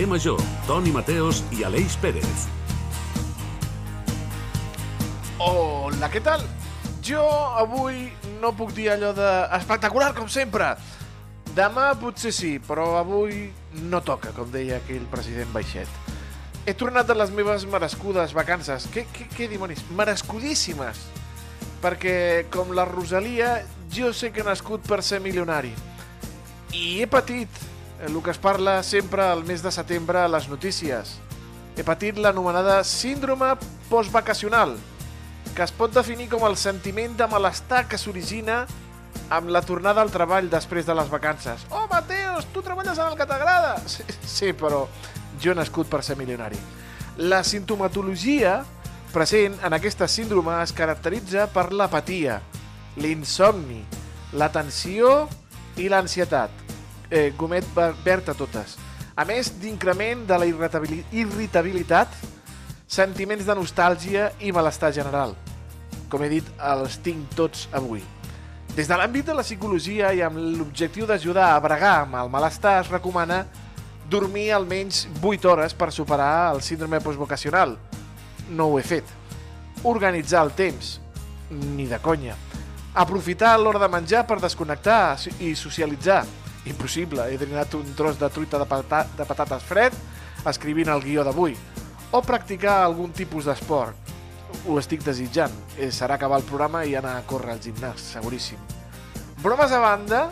Carrer Major, Toni Mateos i Aleix Pérez. Hola, què tal? Jo avui no puc dir allò de espectacular, com sempre. Demà potser sí, però avui no toca, com deia aquell president Baixet. He tornat de les meves merescudes vacances. Què, què, què dimonis? Merescudíssimes! Perquè, com la Rosalia, jo sé que he nascut per ser milionari. I he patit el que es parla sempre al mes de setembre a les notícies. He patit l'anomenada síndrome postvacacional, que es pot definir com el sentiment de malestar que s'origina amb la tornada al treball després de les vacances. Oh, Mateos, tu treballes en el que t'agrada! Sí, sí, però jo he nascut per ser milionari. La sintomatologia present en aquesta síndrome es caracteritza per l'apatia, l'insomni, la tensió i l'ansietat. Eh, gomet verd a totes. A més d'increment de la irritabilitat, sentiments de nostàlgia i malestar general. Com he dit, els tinc tots avui. Des de l'àmbit de la psicologia i amb l'objectiu d'ajudar a bregar amb el malestar, es recomana dormir almenys 8 hores per superar el síndrome postvocacional. No ho he fet. Organitzar el temps. Ni de conya. Aprofitar l'hora de menjar per desconnectar i socialitzar. Impossible, he drenat un tros de truita de, pata de patates fred escrivint el guió d'avui. O practicar algun tipus d'esport. Ho estic desitjant. Eh, serà acabar el programa i anar a córrer al gimnàs, seguríssim. Bromes a banda,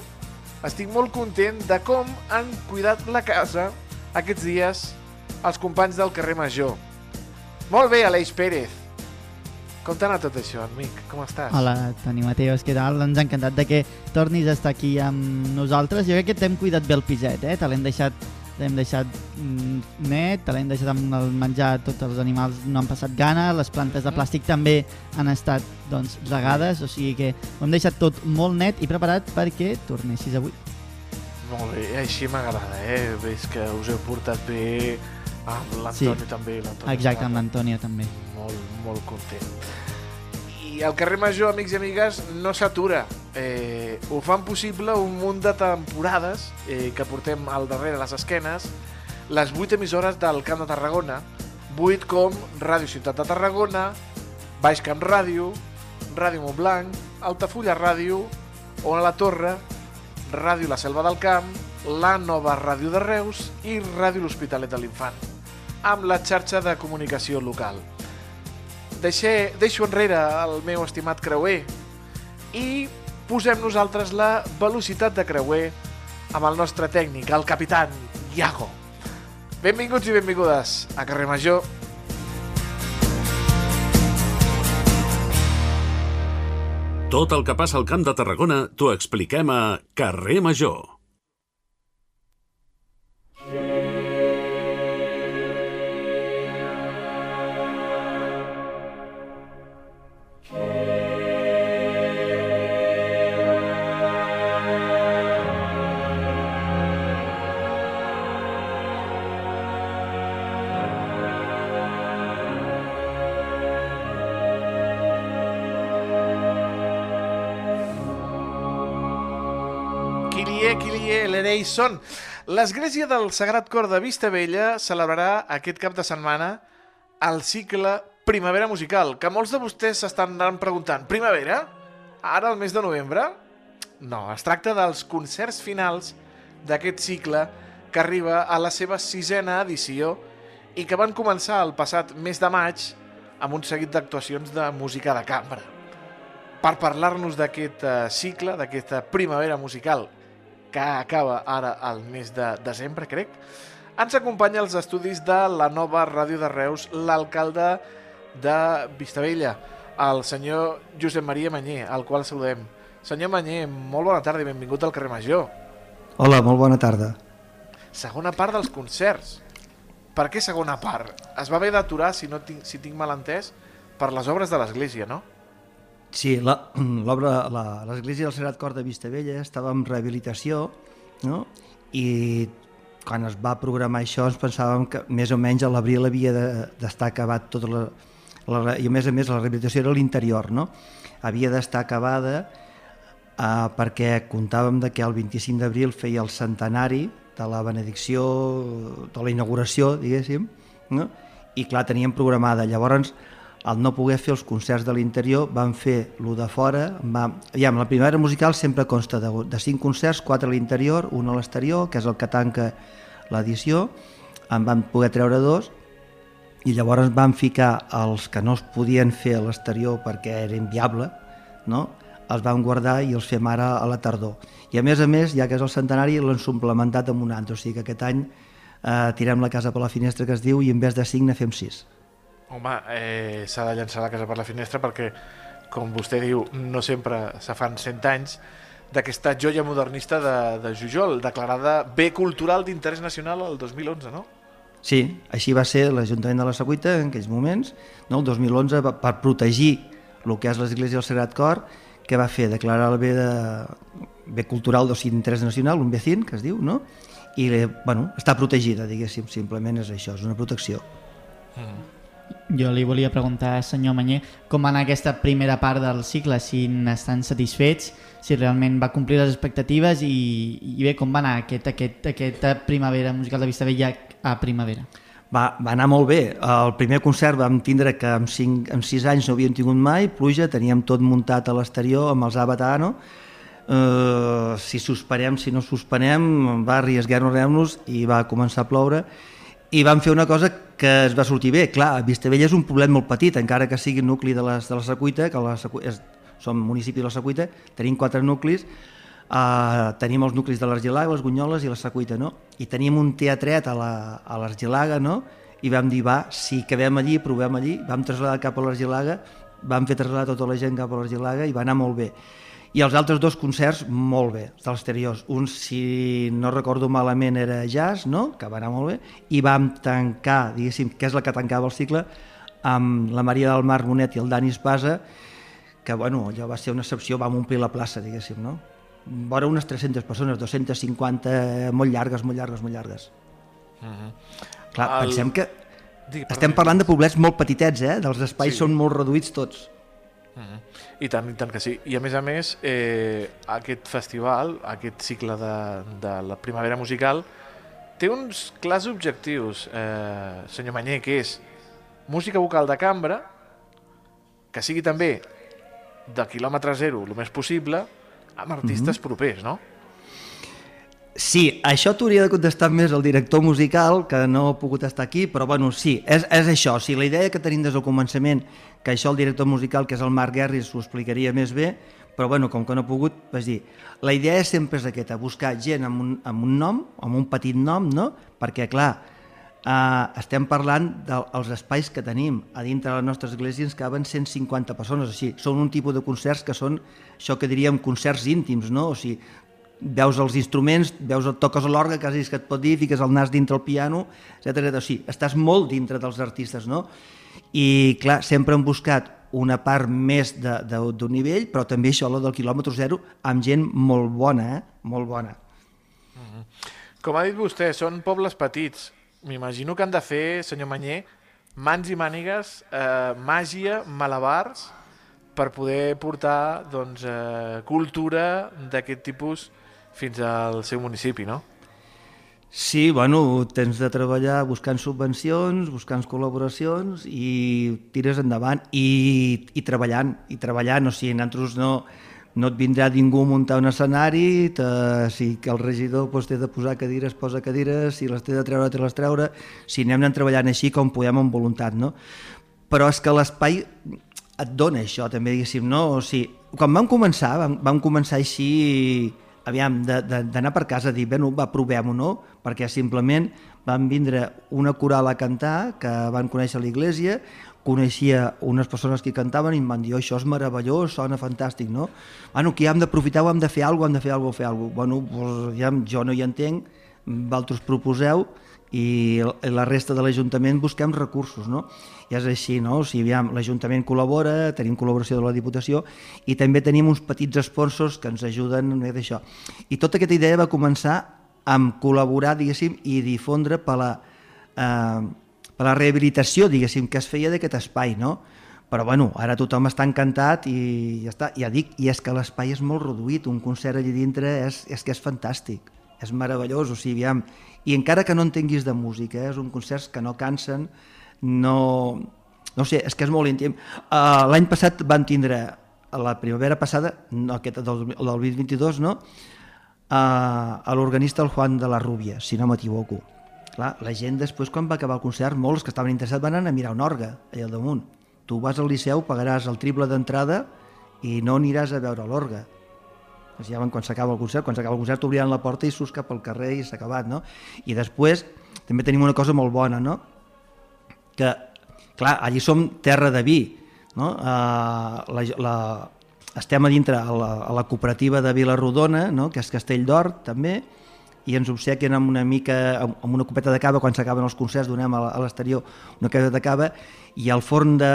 estic molt content de com han cuidat la casa aquests dies els companys del carrer Major. Molt bé, Aleix Pérez. Com t'ha anat tot això, amic? Com estàs? Hola, Toni Mateos, què tal? Ens ha encantat de que tornis a estar aquí amb nosaltres. Jo crec que t'hem cuidat bé el piset, eh? Te l'hem deixat l'hem deixat mm, net, te l'hem deixat amb el menjar, tots els animals no han passat gana, les plantes de plàstic també han estat doncs, regades, o sigui que ho hem deixat tot molt net i preparat perquè tornessis avui. Molt bé, així m'agrada, eh? Veig que us heu portat bé amb l'Antonio Sí. també. Exacte, amb l'Antònia també. Molt, molt content. I el carrer Major, amics i amigues, no s'atura. Eh, ho fan possible un munt de temporades eh, que portem al darrere les esquenes, les 8 emissores del Camp de Tarragona, 8 com Ràdio Ciutat de Tarragona, Baix Camp Ràdio, Ràdio Montblanc, Altafulla Ràdio, Ona la Torre, Ràdio La Selva del Camp, la nova Ràdio de Reus i Ràdio L'Hospitalet de l'Infant, amb la xarxa de comunicació local. Deixé, deixo enrere el meu estimat creuer i posem nosaltres la velocitat de creuer amb el nostre tècnic, el capitán Iago. Benvinguts i benvingudes a Carrer Major. Tot el que passa al Camp de Tarragona t'ho expliquem a Carrer Major. Quilie, l'Ereison. L'Església del Sagrat Cor de Vistabella celebrarà aquest cap de setmana el cicle Primavera Musical, que molts de vostès s'estan preguntant, primavera? Ara, al mes de novembre? No, es tracta dels concerts finals d'aquest cicle que arriba a la seva sisena edició i que van començar el passat mes de maig amb un seguit d'actuacions de música de cambra. Per parlar-nos d'aquest eh, cicle, d'aquesta primavera musical que acaba ara al mes de desembre, crec, ens acompanya als estudis de la nova Ràdio de Reus l'alcalde de Vistabella, el senyor Josep Maria Manyer, al qual saludem. Senyor Manyer, molt bona tarda i benvingut al carrer Major. Hola, molt bona tarda. Segona part dels concerts. Per què segona part? Es va haver d'aturar, si, no tinc, si tinc mal entès, per les obres de l'església, no? Sí, l'obra, l'església del Sagrat Cor de Vistabella estava en rehabilitació, no? I quan es va programar això ens pensàvem que més o menys a l'abril havia de- d'estar acabat tota la, la... I a més a més la rehabilitació era l'interior, no? Havia d'estar acabada uh, perquè comptàvem de que el 25 d'abril feia el centenari de la benedicció, de la inauguració, diguéssim, no? i clar, teníem programada. Llavors, al no poder fer els concerts de l'interior, vam fer lo de fora. Va... Aviam, la primavera musical sempre consta de, de cinc concerts, quatre a l'interior, un a l'exterior, que és el que tanca l'edició. En vam poder treure dos i llavors vam ficar els que no es podien fer a l'exterior perquè era inviable, no? els vam guardar i els fem ara a la tardor. I a més a més, ja que és el centenari, l'hem suplementat amb un altre, o sigui que aquest any eh, tirem la casa per la finestra que es diu i en vez de 5 ne fem 6. Home, eh, s'ha de llançar la casa per la finestra perquè, com vostè diu, no sempre se fan 100 anys d'aquesta joia modernista de, de Jujol, declarada bé cultural d'interès nacional el 2011, no? Sí, així va ser l'Ajuntament de la Secuita en aquells moments, no? el 2011, per protegir el que és l'Església del Sagrat Cor, que va fer declarar el bé, de, bé cultural d'interès nacional, un vecin, que es diu, no? i bueno, està protegida, diguéssim, simplement és això, és una protecció. Mm. Jo li volia preguntar, senyor Manyer, com va anar aquesta primera part del cicle, si n'estan satisfets, si realment va complir les expectatives i, i bé, com va anar aquest, aquest, aquesta primavera musical de Vella a primavera? Va, va anar molt bé. El primer concert vam tindre que amb, cinc, amb sis anys no havíem tingut mai, pluja, teníem tot muntat a l'exterior amb els Avatar, no? Uh, si suspenem, si no suspenem, va arriesgar-nos i va començar a ploure i vam fer una cosa que es va sortir bé. Clar, Vistabella és un poblet molt petit, encara que sigui nucli de, les, de la Secuita, que la Secuita, és, som municipi de la Secuita, tenim quatre nuclis, uh, tenim els nuclis de l'Argilaga, les Gunyoles i la Secuita, no? I tenim un teatret a l'Argilaga, no? I vam dir, va, si quedem allí, provem allí, vam traslladar cap a l'Argilaga, vam fer traslladar tota la gent cap a l'Argilaga i va anar molt bé i els altres dos concerts molt bé, dels exteriors. Un, si no recordo malament, era jazz, no? que va anar molt bé, i vam tancar, diguéssim, que és la que tancava el cicle, amb la Maria del Mar Bonet i el Dani Espasa, que bueno, allò va ser una excepció, vam omplir la plaça, diguéssim, no? Vora unes 300 persones, 250, molt llargues, molt llargues, molt llargues. Uh mhm. -huh. Clar, el... pensem que Digui, estem parlant de poblets molt petitets, eh? Dels espais sí. són molt reduïts tots. Uh -huh. I tant, i tant que sí. I a més a més, eh, aquest festival, aquest cicle de, de la primavera musical, té uns clars objectius, eh, senyor Manyer, que és música vocal de cambra, que sigui també de quilòmetre zero el més possible, amb artistes mm -hmm. propers, no? Sí, això t'hauria de contestar més el director musical, que no ha pogut estar aquí, però bueno, sí, és, és això. O sigui, la idea que tenim des del començament que això el director musical, que és el Marc Guerris, ho explicaria més bé, però bueno, com que no ha pogut, vas dir, la idea sempre és aquesta, buscar gent amb un, amb un nom, amb un petit nom, no? perquè clar, eh, estem parlant dels espais que tenim a dintre de la nostra església ens caben 150 persones, així, són un tipus de concerts que són això que diríem concerts íntims, no? o sigui, veus els instruments, veus, toques l'orga, quasi que et pot dir, fiques el nas dintre el piano, etc. O sigui, estàs molt dintre dels artistes, no? i clar, sempre hem buscat una part més d'un nivell, però també això, la del quilòmetre zero, amb gent molt bona, eh? molt bona. Mm -hmm. Com ha dit vostè, són pobles petits. M'imagino que han de fer, senyor Manyer, mans i mànigues, eh, màgia, malabars, per poder portar doncs, eh, cultura d'aquest tipus fins al seu municipi, no? Sí, bueno, tens de treballar buscant subvencions, buscant col·laboracions i tires endavant i, i treballant, i treballant, o sigui, nosaltres no, no et vindrà ningú a muntar un escenari, te, si que el regidor doncs, té de posar cadires, posa cadires, si les té de treure, té les treure, si anem treballant així com podem amb voluntat, no? Però és que l'espai et dona això, també, diguéssim, no? O sigui, quan vam començar, vam, vam començar així aviam, d'anar per casa a dir, bueno, va, provem-ho, no? Perquè simplement van vindre una coral a cantar que van conèixer l'església, coneixia unes persones que cantaven i em van dir, oh, això és meravellós, sona fantàstic, no? Bueno, aquí hem d'aprofitar hem de fer alguna cosa, hem de fer alguna cosa, fer alguna cosa. Bueno, doncs, ja, jo no hi entenc, vosaltres proposeu, i la resta de l'Ajuntament busquem recursos, no? I és així, no? O sigui, l'Ajuntament col·labora, tenim col·laboració de la Diputació i també tenim uns petits sponsors que ens ajuden a això. I tota aquesta idea va començar amb col·laborar, diguéssim, i difondre per la, eh, per la rehabilitació, diguéssim, que es feia d'aquest espai, no? però bueno, ara tothom està encantat i ja està. Ja dic, i és que l'espai és molt reduït, un concert allà dintre és, és que és fantàstic, és meravellós, o sigui, aviam, i encara que no entenguis de música, eh, és un concert que no cansen, no, no sé, és que és molt íntim. Uh, L'any passat van tindre, la primavera passada, no aquest del, del 2022, no? Uh, a l'organista el Juan de la Rúbia, si no m'equivoco. Clar, la gent després, quan va acabar el concert, molts que estaven interessats van anar a mirar un orgue allà al damunt tu vas al Liceu, pagaràs el triple d'entrada i no aniràs a veure l'orgue. Ja quan s'acaba el concert, quan s'acaba el concert t'obriran la porta i surts cap al carrer i s'ha acabat, no? I després també tenim una cosa molt bona, no? Que, clar, allí som terra de vi, no? Uh, la, la, estem a dintre a la, a la cooperativa de Vilarrodona, no? que és Castell d'Or, també, i ens obsequien amb una mica, amb una copeta de cava, quan s'acaben els concerts donem a l'exterior una copeta de cava, i al forn de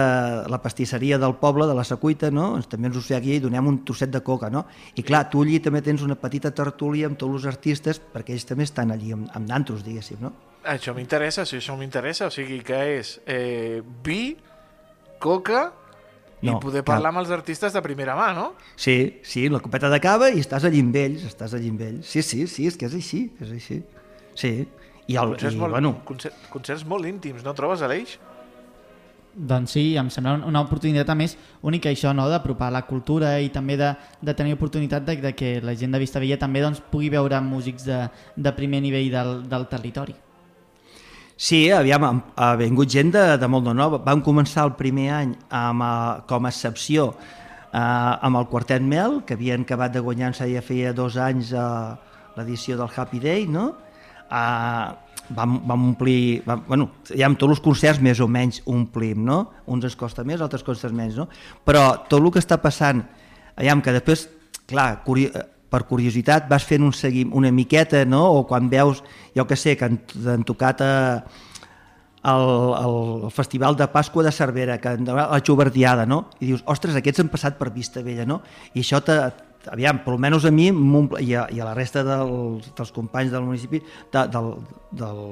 la pastisseria del poble, de la Secuita, no? Ens, també ens obsequia i donem un trosset de coca, no? I clar, tu allí també tens una petita tertúlia amb tots els artistes, perquè ells també estan allí amb, amb nantros, diguéssim, no? Això m'interessa, sí, això m'interessa, o sigui que és eh, vi, coca no, i poder parlar cap. amb els artistes de primera mà, no? Sí, sí, la copeta de cava i estàs allí amb ells, estàs allí amb ells. Sí, sí, sí, és que és així, és així. Sí. I, el, concerts, i, molt, bueno... concerts, concerts molt íntims, no trobes, Aleix? Doncs sí, em sembla una oportunitat a més única això, no? d'apropar la cultura i també de, de tenir oportunitat de, de que la gent de Vella també doncs, pugui veure músics de, de primer nivell del, del territori. Sí, aviam, ha vingut gent de, de molt de nova. Vam començar el primer any amb, uh, com a excepció uh, amb el Quartet Mel, que havien acabat de guanyar-se ja feia dos anys uh, l'edició del Happy Day, no? Uh, vam, vam omplir, vam, bueno, ja amb tots els concerts més o menys omplim, no? Uns es costa més, altres costa menys, no? Però tot el que està passant, aviam, que després, clar, curi per curiositat vas fent un seguim, una miqueta, no? o quan veus, jo que sé, que han, han tocat a, el, el, el Festival de Pasqua de Cervera, que la Xuberdiada, no? i dius, ostres, aquests han passat per Vista Vella, no? i això te, aviam, per almenys a mi i a, i a la resta dels, dels companys del municipi, de, del, del,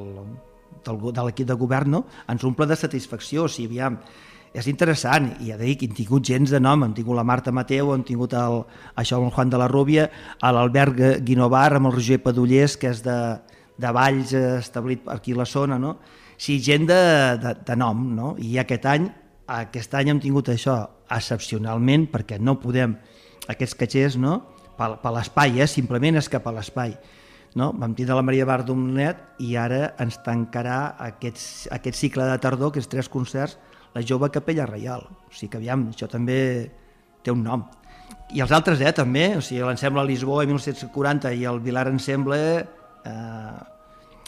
del, de l'equip de govern, no? ens omple de satisfacció, o sigui, aviam, és interessant, i ja dic, hem tingut gens de nom, hem tingut la Marta Mateu, hem tingut el, això amb el Juan de la Rúbia, l'Albert Guinovar amb el Roger Padullers, que és de, de Valls, eh, establit aquí a la zona, no? Sí, gent de, de, de nom, no? I aquest any, aquest any hem tingut això excepcionalment, perquè no podem, aquests catxers, no? Per, per l'espai, eh? simplement és cap a l'espai. No? Vam tindre la Maria Bar net i ara ens tancarà aquest, aquest cicle de tardor, que és tres concerts, la jove capella reial. O sigui que, aviam, això també té un nom. I els altres, eh, també, o sigui, l'Ensemble a Lisboa en 1740 i el Vilar Ensemble eh,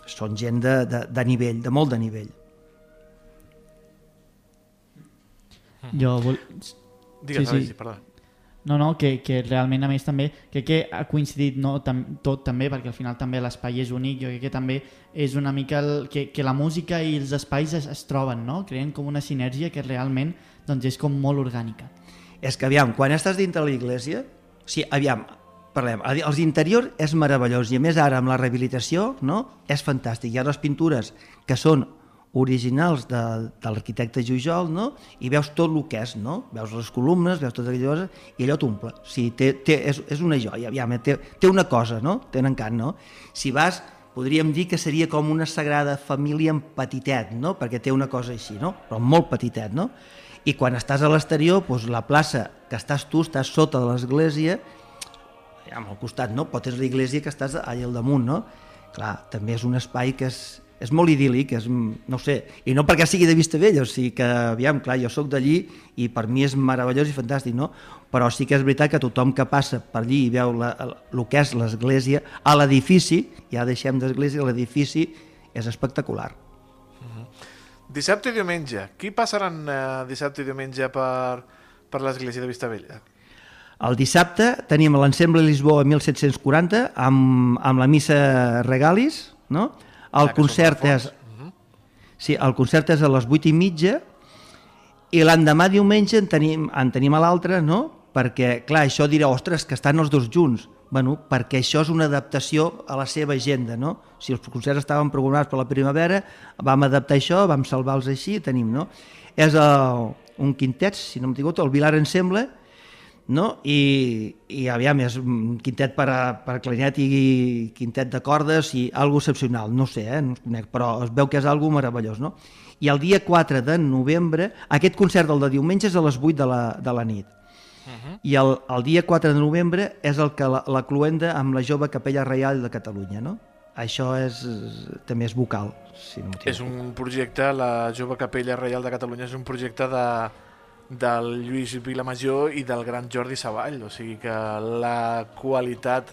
són gent de, de, de nivell, de molt de nivell. Jo vol... Digues, sí, sí. perdó. No, no, que, que realment a més també crec que ha coincidit no, tam, tot també perquè al final també l'espai és únic jo crec que també és una mica el, que, que la música i els espais es, es troben no? creen com una sinergia que realment doncs, és com molt orgànica és que aviam, quan estàs dintre de l'església o sigui, aviam, parlem, els interiors és meravellós i a més ara amb la rehabilitació no? és fantàstic, hi ha les pintures que són originals de, de l'arquitecte Jujol, no? i veus tot el que és, no? veus les columnes, veus tot aquella cosa, i allò t'omple. O sigui, té, té, és, és una joia, aviam, té, té una cosa, no? té un encant. No? Si vas, podríem dir que seria com una sagrada família en petitet, no? perquè té una cosa així, no? però molt petitet. No? I quan estàs a l'exterior, doncs la plaça que estàs tu, estàs sota de l'església, al costat, no? però tens l'església que estàs allà al damunt, no? Clar, també és un espai que és, és molt idíl·lic, és, no sé, i no perquè sigui de Vista Vella, o sigui que, aviam, clar, jo sóc d'allí i per mi és meravellós i fantàstic, no? Però sí que és veritat que tothom que passa per allí i veu la, el que és l'església, a l'edifici, ja deixem d'església, l'edifici és espectacular. Uh -huh. Dissabte i diumenge, qui passaran eh, dissabte i diumenge per, per l'església de Vista Vella? El dissabte tenim l'Ensemble Lisboa 1740 amb, amb la missa Regalis, no? El ah, concert és... Uh -huh. Sí, el concert és a les 8 i mitja i l'endemà diumenge en tenim, en tenim a l'altre, no? Perquè, clar, això dirà, ostres, que estan els dos junts. Bueno, perquè això és una adaptació a la seva agenda, no? Si els concerts estaven programats per la primavera, vam adaptar això, vam salvar-los així tenim, no? És el, un quintet, si no m'equivoco, el Vilar Ensemble, no? I, i aviam, és un quintet per, a, per a clarinet i quintet de cordes i algo excepcional, no sé, eh? no conec, però es veu que és algo meravellós, no? I el dia 4 de novembre, aquest concert del de diumenge és a les 8 de la, de la nit. Uh -huh. I el, el dia 4 de novembre és el que la, la cluenda amb la jove Capella Reial de Catalunya, no? Això és, també és vocal, si no És un projecte, la jove Capella Reial de Catalunya és un projecte de, del Lluís Vilamajor i del gran Jordi Savall, o sigui que la qualitat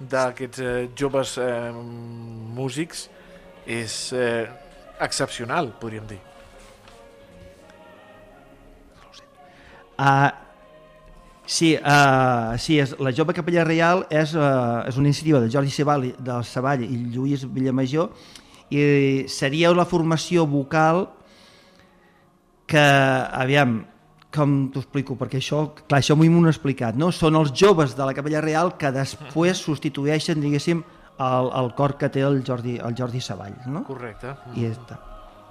d'aquests eh, joves eh, músics és eh, excepcional, podríem dir. Uh, sí, uh, sí és, la Jove Capella Reial és, uh, és una iniciativa de Jordi Savall, del Savall i Lluís Villamajor i seria la formació vocal que, aviam, com t'ho explico? Perquè això, clar, això m'ho hem explicat, no? Són els joves de la Capella Real que després substitueixen, diguéssim, el, el cor que té el Jordi, el Jordi Savall, no? Correcte. I ja està.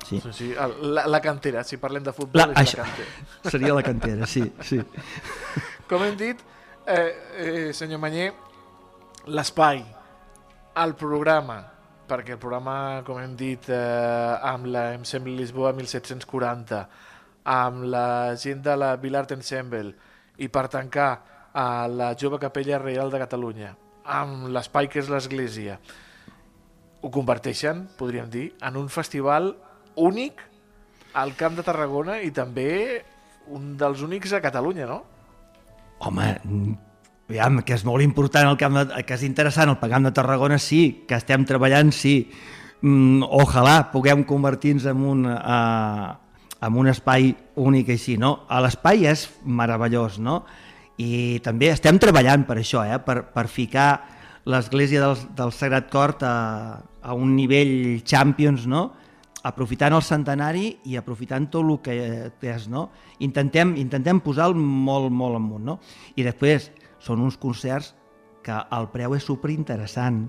Sí. sí, sí. La, la cantera, si parlem de futbol, la, és això, la cantera. Seria la cantera, sí. sí. Com hem dit, eh, eh, senyor Manyer, l'espai, el programa, perquè el programa, com hem dit, eh, amb la Em sembla Lisboa 1740, amb la gent de la Vilart Ensemble i per tancar a la Jove Capella Reial de Catalunya amb l'espai que és l'església ho converteixen, podríem dir, en un festival únic al Camp de Tarragona i també un dels únics a Catalunya, no? Home, aviam, que és molt important el camp de, que és interessant el Camp de Tarragona, sí, que estem treballant, sí. Mm, ojalà puguem convertir-nos en un, uh, amb un espai únic així, no? L'espai és meravellós, no? I també estem treballant per això, eh? per, per ficar l'església del, del Sagrat Cor a, a un nivell Champions, no? aprofitant el centenari i aprofitant tot el que és, no? Intentem, intentem posar-lo molt, molt amunt, no? I després són uns concerts que el preu és superinteressant.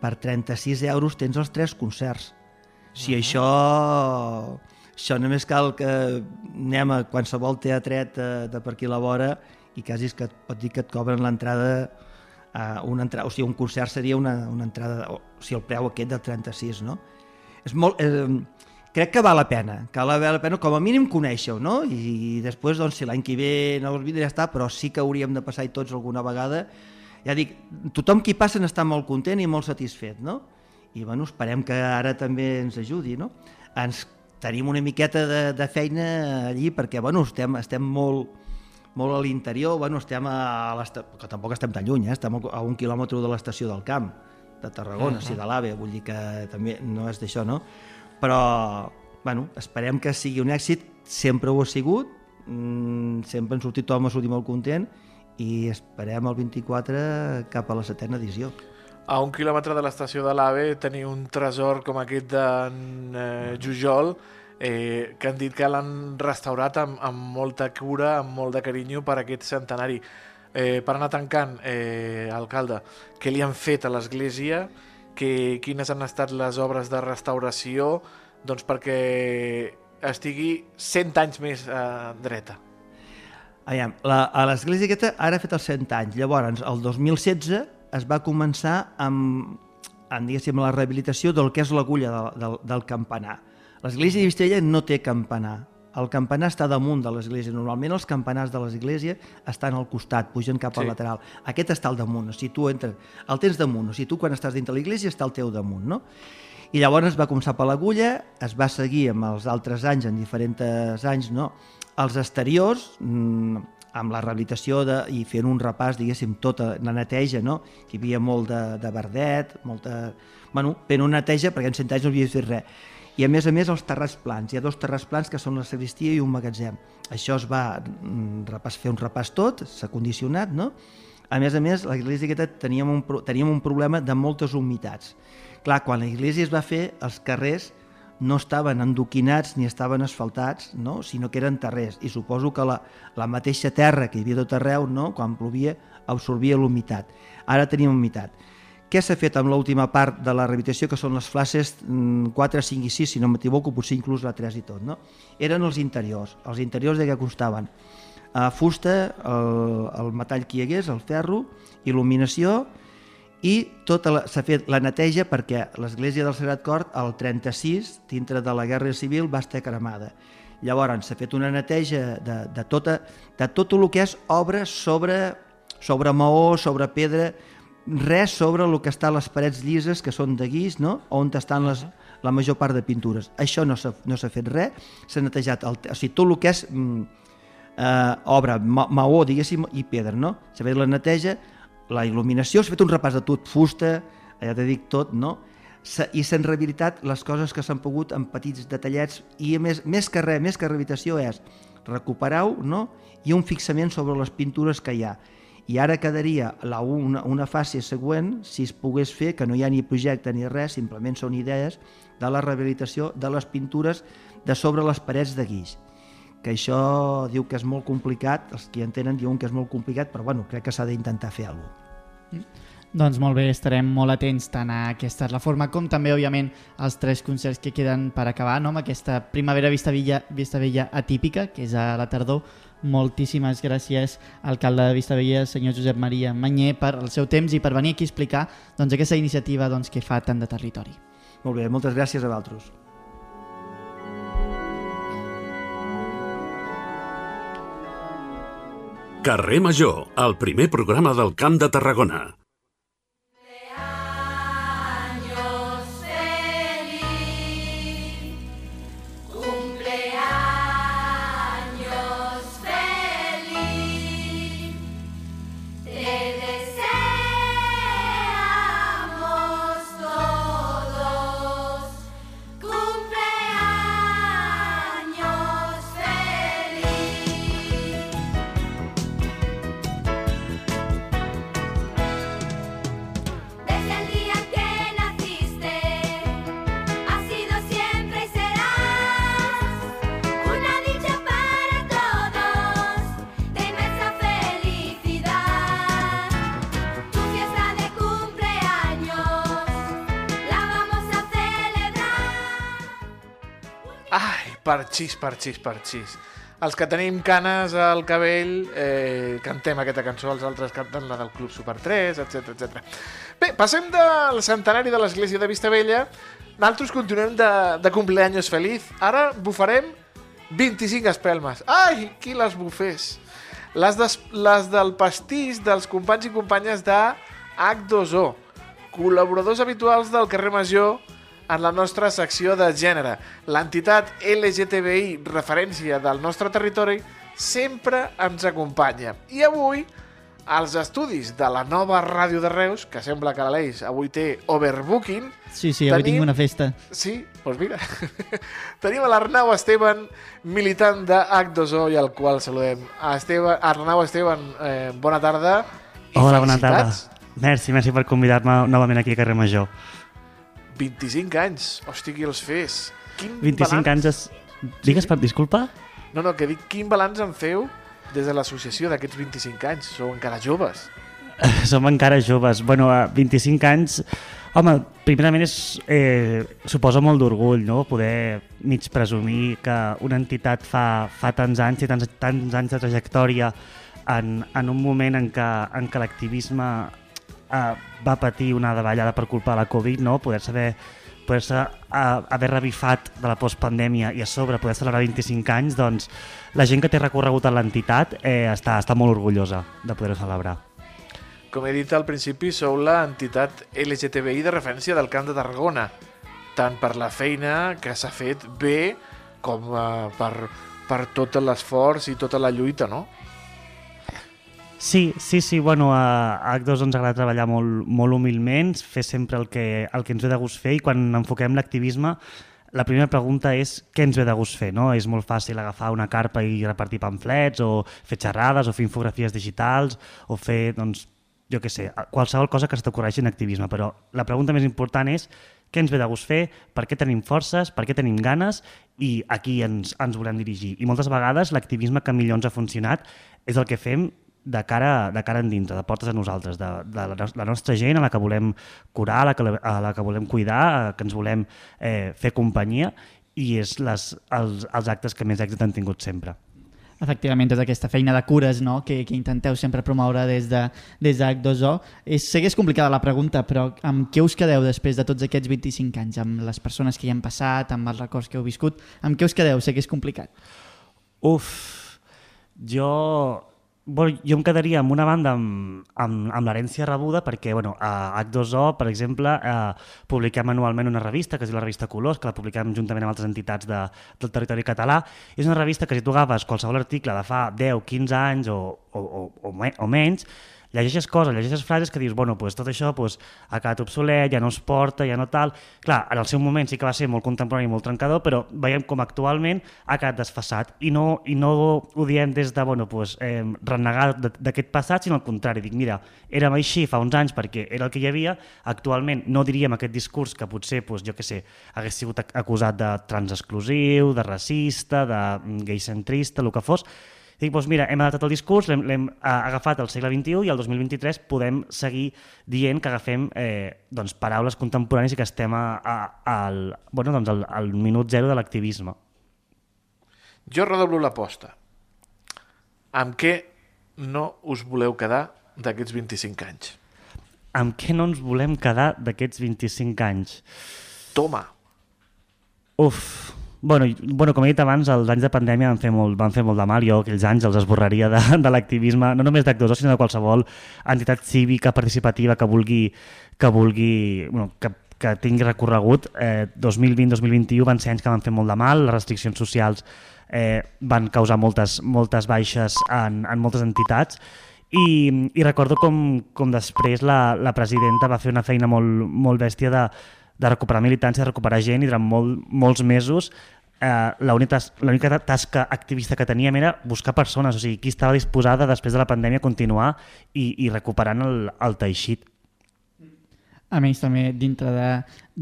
Per 36 euros tens els tres concerts. Si uh -huh. això això només cal que anem a qualsevol teatret de, eh, de per aquí a la vora i quasi que et pot dir que et cobren l'entrada uh, una entrada, o sigui, un concert seria una, una entrada, o sigui, el preu aquest de 36, no? És molt... Eh, crec que val la pena, que val la pena com a mínim conèixer-ho, no? I, I després, doncs, si l'any que ve no us vindrà ja està, però sí que hauríem de passar-hi tots alguna vegada. Ja dic, tothom qui passa n'està molt content i molt satisfet, no? I, bueno, esperem que ara també ens ajudi, no? Ens tenim una miqueta de, de feina allí perquè bueno, estem, estem molt, molt a l'interior, bueno, estem a que tampoc estem tan lluny, eh? estem a un quilòmetre de l'estació del camp, de Tarragona, uh -huh. si de l'AVE, vull dir que també no és d'això, no? Però, bueno, esperem que sigui un èxit, sempre ho ha sigut, mmm, sempre en sortit tothom ha sortit molt content i esperem el 24 cap a la setena edició a un quilòmetre de l'estació de l'AVE tenir un tresor com aquest d'en eh, Jujol eh, que han dit que l'han restaurat amb, amb molta cura, amb molt de carinyo per aquest centenari. Eh, per anar tancant, eh, alcalde, què li han fet a l'església? Que, quines han estat les obres de restauració doncs perquè estigui 100 anys més eh, dreta? Aviam, la, a l'església aquesta ara ha fet els 100 anys. Llavors, el 2016 es va començar amb, amb diguéssim, la rehabilitació del que és l'agulla del, del, del campanar. L'església de Vistella no té campanar. El campanar està damunt de l'església. Normalment els campanars de l'església estan al costat, pugen cap al sí. lateral. Aquest està al damunt. O sigui, tu entres, el tens damunt. O sigui, tu quan estàs dintre l'església està al teu damunt, no? I llavors es va començar per l'agulla, es va seguir amb els altres anys, en diferents anys, no? Els exteriors, mmm, amb la rehabilitació de, i fent un repàs, diguéssim, tota la neteja, no? Hi havia molt de, de verdet, molta... Bueno, fent una neteja perquè en cent anys no havia fet res. I a més a més els terrats plans. Hi ha dos terrats plans que són la sagristia i un magatzem. Això es va mm, repàs, fer un repàs tot, s'ha condicionat, no? A més a més, l'església aquesta teníem un, teníem un problema de moltes humitats. Clar, quan l'església es va fer, els carrers no estaven endoquinats ni estaven asfaltats, no? sinó que eren terrers. I suposo que la, la mateixa terra que hi havia tot arreu, no? quan plovia, absorbia l'humitat. Ara tenim humitat. què s'ha fet amb l'última part de la rehabilitació, que són les flashes 4, 5 i 6, si no m'equivoco, potser inclús la 3 i tot, no? Eren els interiors. Els interiors de què costaven? Uh, fusta, el, el metall que hi hagués, el ferro, il·luminació, i tota s'ha fet la neteja perquè l'església del Sagrat Cor, el 36, dintre de la Guerra Civil, va estar cremada. Llavors s'ha fet una neteja de, de, tota, de tot el que és obra sobre, sobre maó, sobre pedra, res sobre el que està a les parets llises, que són de guix, no? on estan les, la major part de pintures. Això no s'ha no fet res, s'ha netejat el, o sigui, tot el que és mm, eh, obra, ma, maó, diguéssim, i pedra, no? S'ha fet la neteja, la il·luminació, s'ha fet un repàs de tot, fusta, ja t'he dit tot, no? i s'han rehabilitat les coses que s'han pogut en petits detallets i a més, més que res, més que rehabilitació és recuperar-ho no? i un fixament sobre les pintures que hi ha i ara quedaria la, una, una fase següent, si es pogués fer, que no hi ha ni projecte ni res, simplement són idees, de la rehabilitació de les pintures de sobre les parets de guix que això diu que és molt complicat, els que entenen diuen que és molt complicat, però bueno, crec que s'ha d'intentar fer alguna cosa. Doncs molt bé, estarem molt atents tant a aquesta reforma com també, òbviament, als tres concerts que queden per acabar, no? amb aquesta primavera Vista Vella, Vista Vella atípica, que és a la tardor, moltíssimes gràcies, alcalde de Vistabella, senyor Josep Maria Manyer, per el seu temps i per venir aquí a explicar doncs, aquesta iniciativa doncs, que fa tant de territori. Molt bé, moltes gràcies a vosaltres. Carrer Major, el primer programa del Camp de Tarragona. Parxís, parxís, parxís. Els que tenim canes al cabell eh, cantem aquesta cançó, els altres canten la del Club Super 3, etc etc. Bé, passem del centenari de l'església de Vistabella, nosaltres continuem de, de cumpleaños feliz. Ara bufarem 25 espelmes. Ai, qui les bufés? Les, des, les del pastís dels companys i companyes de H2O, col·laboradors habituals del carrer Major, en la nostra secció de gènere. L'entitat LGTBI, referència del nostre territori, sempre ens acompanya. I avui, als estudis de la nova ràdio de Reus, que sembla que l'Aleix avui té overbooking... Sí, sí, avui tenim... tinc una festa. Sí, doncs mira. tenim a l'Arnau Esteban, militant de H2O, i al qual saludem. Esteban, Arnau Esteban, eh, bona tarda. Hola, bona tarda. Merci, merci per convidar-me novament aquí a Carrer Major. 25 anys. Hosti, qui els fes? Quin 25 balanç... anys es... Digues, per... disculpa? No, no, que dic, quin balanç en feu des de l'associació d'aquests 25 anys? Sou encara joves. Som encara joves. Bueno, a 25 anys... Home, primerament és, eh, suposa molt d'orgull, no?, poder mig presumir que una entitat fa, fa tants anys i tants, tants anys de trajectòria en, en un moment en què, en què l'activisme eh, va patir una davallada per culpa de la Covid, no? poder saber poder-se uh, haver revifat de la postpandèmia i a sobre poder celebrar 25 anys, doncs la gent que té recorregut a l'entitat eh, està, està molt orgullosa de poder-ho celebrar. Com he dit al principi, sou l'entitat LGTBI de referència del Camp de Tarragona, tant per la feina que s'ha fet bé com uh, per, per tot l'esforç i tota la lluita, no? Sí, sí, sí, bueno, a H2 ens agrada treballar molt, molt humilment, fer sempre el que, el que ens ve de gust fer i quan enfoquem l'activisme la primera pregunta és què ens ve de gust fer, no? És molt fàcil agafar una carpa i repartir pamflets o fer xerrades o fer infografies digitals o fer, doncs, jo què sé, qualsevol cosa que se en activisme, però la pregunta més important és què ens ve de gust fer, per què tenim forces, per què tenim ganes i aquí ens, ens volem dirigir. I moltes vegades l'activisme que millor ens ha funcionat és el que fem de cara, de cara endintre, de portes a nosaltres, de, de la, la nostra gent a la que volem curar, a la que, a la que volem cuidar, a que ens volem eh, fer companyia i és les, els, els actes que més èxit han tingut sempre. Efectivament, tota aquesta feina de cures no? que, que intenteu sempre promoure des de, des de H2O. És, sé que és complicada la pregunta, però amb què us quedeu després de tots aquests 25 anys? Amb les persones que hi han passat, amb els records que heu viscut? Amb què us quedeu? Sé que és complicat. Uf, jo Bueno, jo em quedaria amb una banda amb, amb, amb l'herència rebuda perquè bueno, a H2O, per exemple, eh, publiquem anualment una revista que diu la revista Colors, que la publiquem juntament amb altres entitats de, del territori català. És una revista que si tu agafes qualsevol article de fa 10, 15 anys o, o, o, o menys, llegeixes coses, llegeixes frases que dius, bueno, pues tot això pues, ha quedat obsolet, ja no es porta, ja no tal... Clar, en el seu moment sí que va ser molt contemporani i molt trencador, però veiem com actualment ha quedat desfassat i no, i no ho diem des de, bueno, pues, eh, renegar d'aquest passat, sinó al contrari, dic, mira, érem així fa uns anys perquè era el que hi havia, actualment no diríem aquest discurs que potser, pues, jo que sé, hagués sigut acusat de transexclusiu, de racista, de mm, gaycentrista, el que fos, dic, doncs mira, hem adaptat el discurs, l'hem agafat al segle XXI i al 2023 podem seguir dient que agafem eh, doncs, paraules contemporànies i que estem a, a, al, bueno, doncs al, al minut zero de l'activisme. Jo redoblo l'aposta. Amb què no us voleu quedar d'aquests 25 anys? Amb què no ens volem quedar d'aquests 25 anys? Toma! Uf, Bueno, bueno, com he dit abans, els anys de pandèmia van fer molt, van fer molt de mal. Jo aquells anys els esborraria de, de l'activisme, no només d'actors, sinó de qualsevol entitat cívica participativa que vulgui, que vulgui bueno, que, que tingui recorregut. Eh, 2020-2021 van ser anys que van fer molt de mal, les restriccions socials eh, van causar moltes, moltes baixes en, en moltes entitats i, i recordo com, com després la, la presidenta va fer una feina molt, molt bèstia de, de recuperar militància, de recuperar gent i durant molt, molts mesos eh, l'única tasca activista que teníem era buscar persones, o sigui, qui estava disposada després de la pandèmia a continuar i, i recuperant el, el teixit. A més, també dintre de,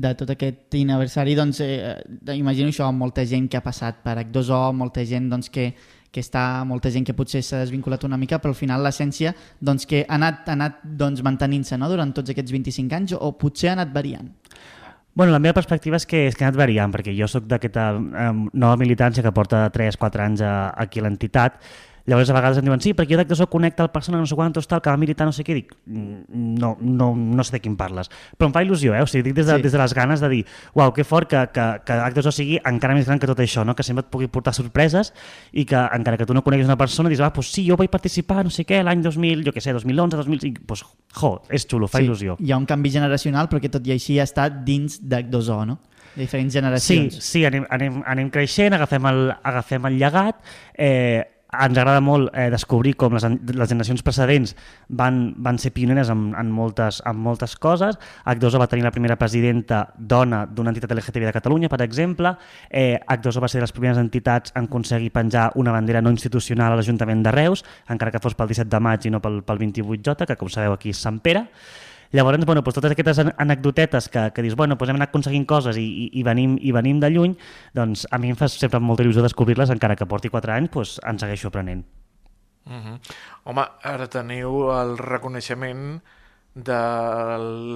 de tot aquest aniversari, doncs, eh, imagino això, molta gent que ha passat per H2O, molta gent doncs, que, que està, molta gent que potser s'ha desvinculat una mica, però al final l'essència doncs, que ha anat, ha anat doncs, mantenint-se no? durant tots aquests 25 anys o potser ha anat variant. Bueno, la meva perspectiva és que, és que ha anat variant, perquè jo sóc d'aquesta eh, nova militància que porta 3-4 anys a, aquí a l'entitat Llavors a vegades em diuen, sí, perquè jo d'actors connecta el persona no sé quantos tal, que va militar no sé què, dic, mm, no, no, no sé de quin parles. Però em fa il·lusió, eh? o sigui, dic des de, sí. des de les ganes de dir, uau, que fort que, que, que actors sigui encara més gran que tot això, no? que sempre et pugui portar sorpreses i que encara que tu no coneguis una persona, dius, ah, pues sí, jo vaig participar, no sé què, l'any 2000, jo què sé, 2011, 2005, pues, jo, és xulo, fa sí, il·lusió. Hi ha un canvi generacional, però que tot i així ha estat dins d'H2O, no? de diferents generacions. Sí, sí anem, anem, anem creixent, agafem el, agafem el llegat, eh, ens agrada molt eh, descobrir com les, les generacions precedents van, van ser pioneres en, en, moltes, en moltes coses. H2O va tenir la primera presidenta dona d'una entitat LGTB de Catalunya, per exemple. Eh, H2O va ser de les primeres entitats en aconseguir penjar una bandera no institucional a l'Ajuntament de Reus, encara que fos pel 17 de maig i no pel, pel 28J, que com sabeu aquí és Sant Pere. Llavors, bueno, doncs totes aquestes anecdotetes que, que dius, bueno, doncs hem anat aconseguint coses i, i, i, venim, i venim de lluny, doncs a mi em fa sempre molta il·lusió descobrir-les, encara que porti 4 anys, doncs en segueixo aprenent. Uh mhm. -huh. Home, ara teniu el reconeixement de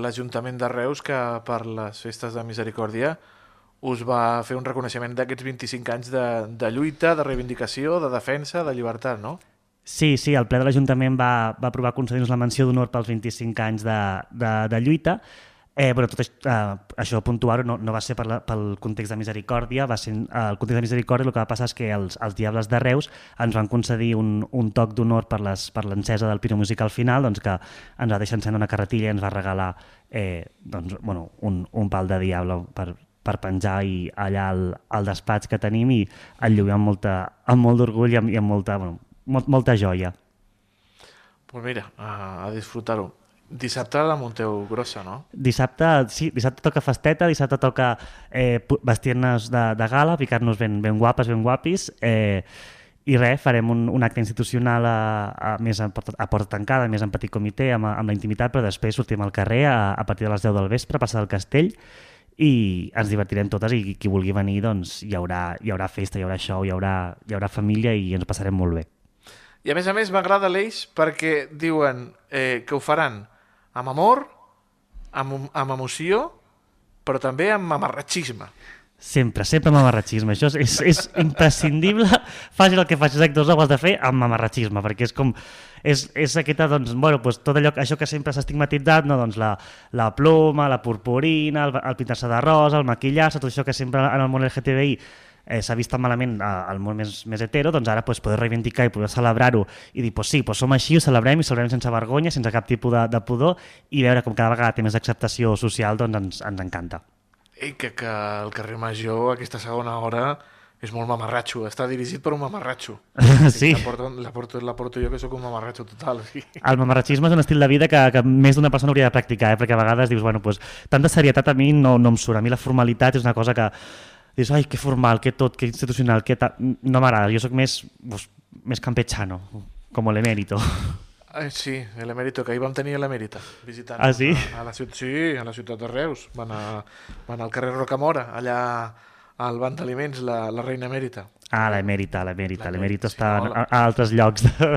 l'Ajuntament de Reus que per les festes de misericòrdia us va fer un reconeixement d'aquests 25 anys de, de lluita, de reivindicació, de defensa, de llibertat, no? Sí, sí, el ple de l'Ajuntament va, va aprovar concedir-nos la menció d'honor pels 25 anys de, de, de lluita. Eh, bueno, tot això, eh, això puntuar no, no va ser per la, pel context de misericòrdia, va ser eh, el context de misericòrdia el que va passar és que els, els Diables de Reus ens van concedir un, un toc d'honor per l'encesa del Piro Musical final, doncs que ens va deixar encendre una carretilla i ens va regalar eh, doncs, bueno, un, un pal de diable per, per penjar i allà al, al despatx que tenim i el lluïm amb, molta, amb molt d'orgull i, amb, i amb molta, bueno, molt, molta joia. Pues mira, a, a disfrutar-ho. Dissabte la munteu grossa, no? Dissabte, sí, dissabte toca festeta, dissabte toca eh, vestir-nos de, de gala, ficar-nos ben, ben guapes, ben guapis, eh, i res, farem un, un acte institucional a, a, més a, a porta tancada, més en petit comitè, amb, amb la intimitat, però després sortim al carrer a, a partir de les 10 del vespre, passar del castell, i ens divertirem totes i qui vulgui venir doncs hi haurà, hi haurà festa, hi haurà show, hi haurà, hi haurà família i ens passarem molt bé. I a més a més m'agrada l'eix perquè diuen eh, que ho faran amb amor, amb, amb emoció, però també amb amarratxisme. Sempre, sempre amb amarratxisme. Això és, és, és imprescindible. Facis el que facis actors, ho has de fer amb amarratxisme, perquè és com... És, és aquesta, doncs, bueno, doncs, tot allò, això que sempre s'ha estigmatitzat, no? doncs la, la ploma, la purpurina, el, el pintar-se de rosa, el maquillar-se, tot això que sempre en el món LGTBI eh, s'ha vist tan malament al món més, més hetero, doncs ara pues, poder reivindicar i poder celebrar-ho i dir, pues sí, pues som així, ho celebrem i celebrem sense vergonya, sense cap tipus de, de pudor i veure com cada vegada té més acceptació social, doncs ens, ens encanta. I que, que el carrer Major, aquesta segona hora, és molt mamarratxo. Està dirigit per un mamarratxo. Sí. La porto, la, porto, la porto jo, que sóc un mamarratxo total. Sí. El mamarratxisme és un estil de vida que, que més d'una persona hauria de practicar, eh? perquè a vegades dius, bueno, pues, tanta serietat a mi no, no em surt. A mi la formalitat és una cosa que dius, ai, que formal, que tot, que institucional, que ta... no m'agrada. Jo sóc més, pues, més campechano, com l'emèrito. Eh, sí, l'emèrito, que ahir vam tenir l'emèrita visitant. Ah, sí? A, a la ciutat, sí, a la ciutat de Reus. Van, a, van al carrer Rocamora, allà al banc d'aliments, la, la reina emèrita. Ah, l'emèrita, l'emèrita. L'emèrita sí, està no, a, a altres llocs. De,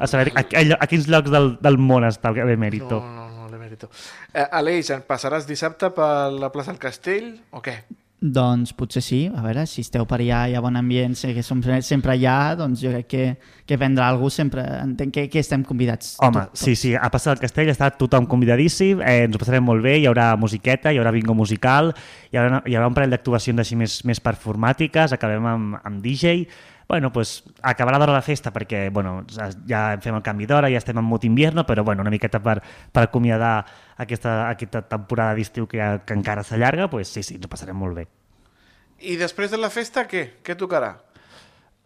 a saber a, a, a quins llocs del, del món està l'emèrito. No, no, no, l'emèrito. Eh, Aleix, passaràs dissabte per la plaça del Castell o què? Doncs potser sí, a veure, si esteu per allà, hi ha bon ambient, sé que som sempre allà, doncs jo crec que, que vendrà algú sempre, entenc que, que estem convidats. Home, tot, sí, sí, a passar del castell està tothom convidadíssim, eh, ens ho passarem molt bé, hi haurà musiqueta, hi haurà bingo musical, hi haurà, hi haurà un parell d'actuacions així més, més performàtiques, acabem amb, amb DJ, bueno, pues, acabarà d'hora la festa perquè bueno, ja fem el canvi d'hora, ja estem en mot invierno, però bueno, una miqueta per, per acomiadar aquesta, aquesta temporada d'estiu que, que encara s'allarga, pues, sí, sí, ens ho passarem molt bé. I després de la festa, què? Què tocarà?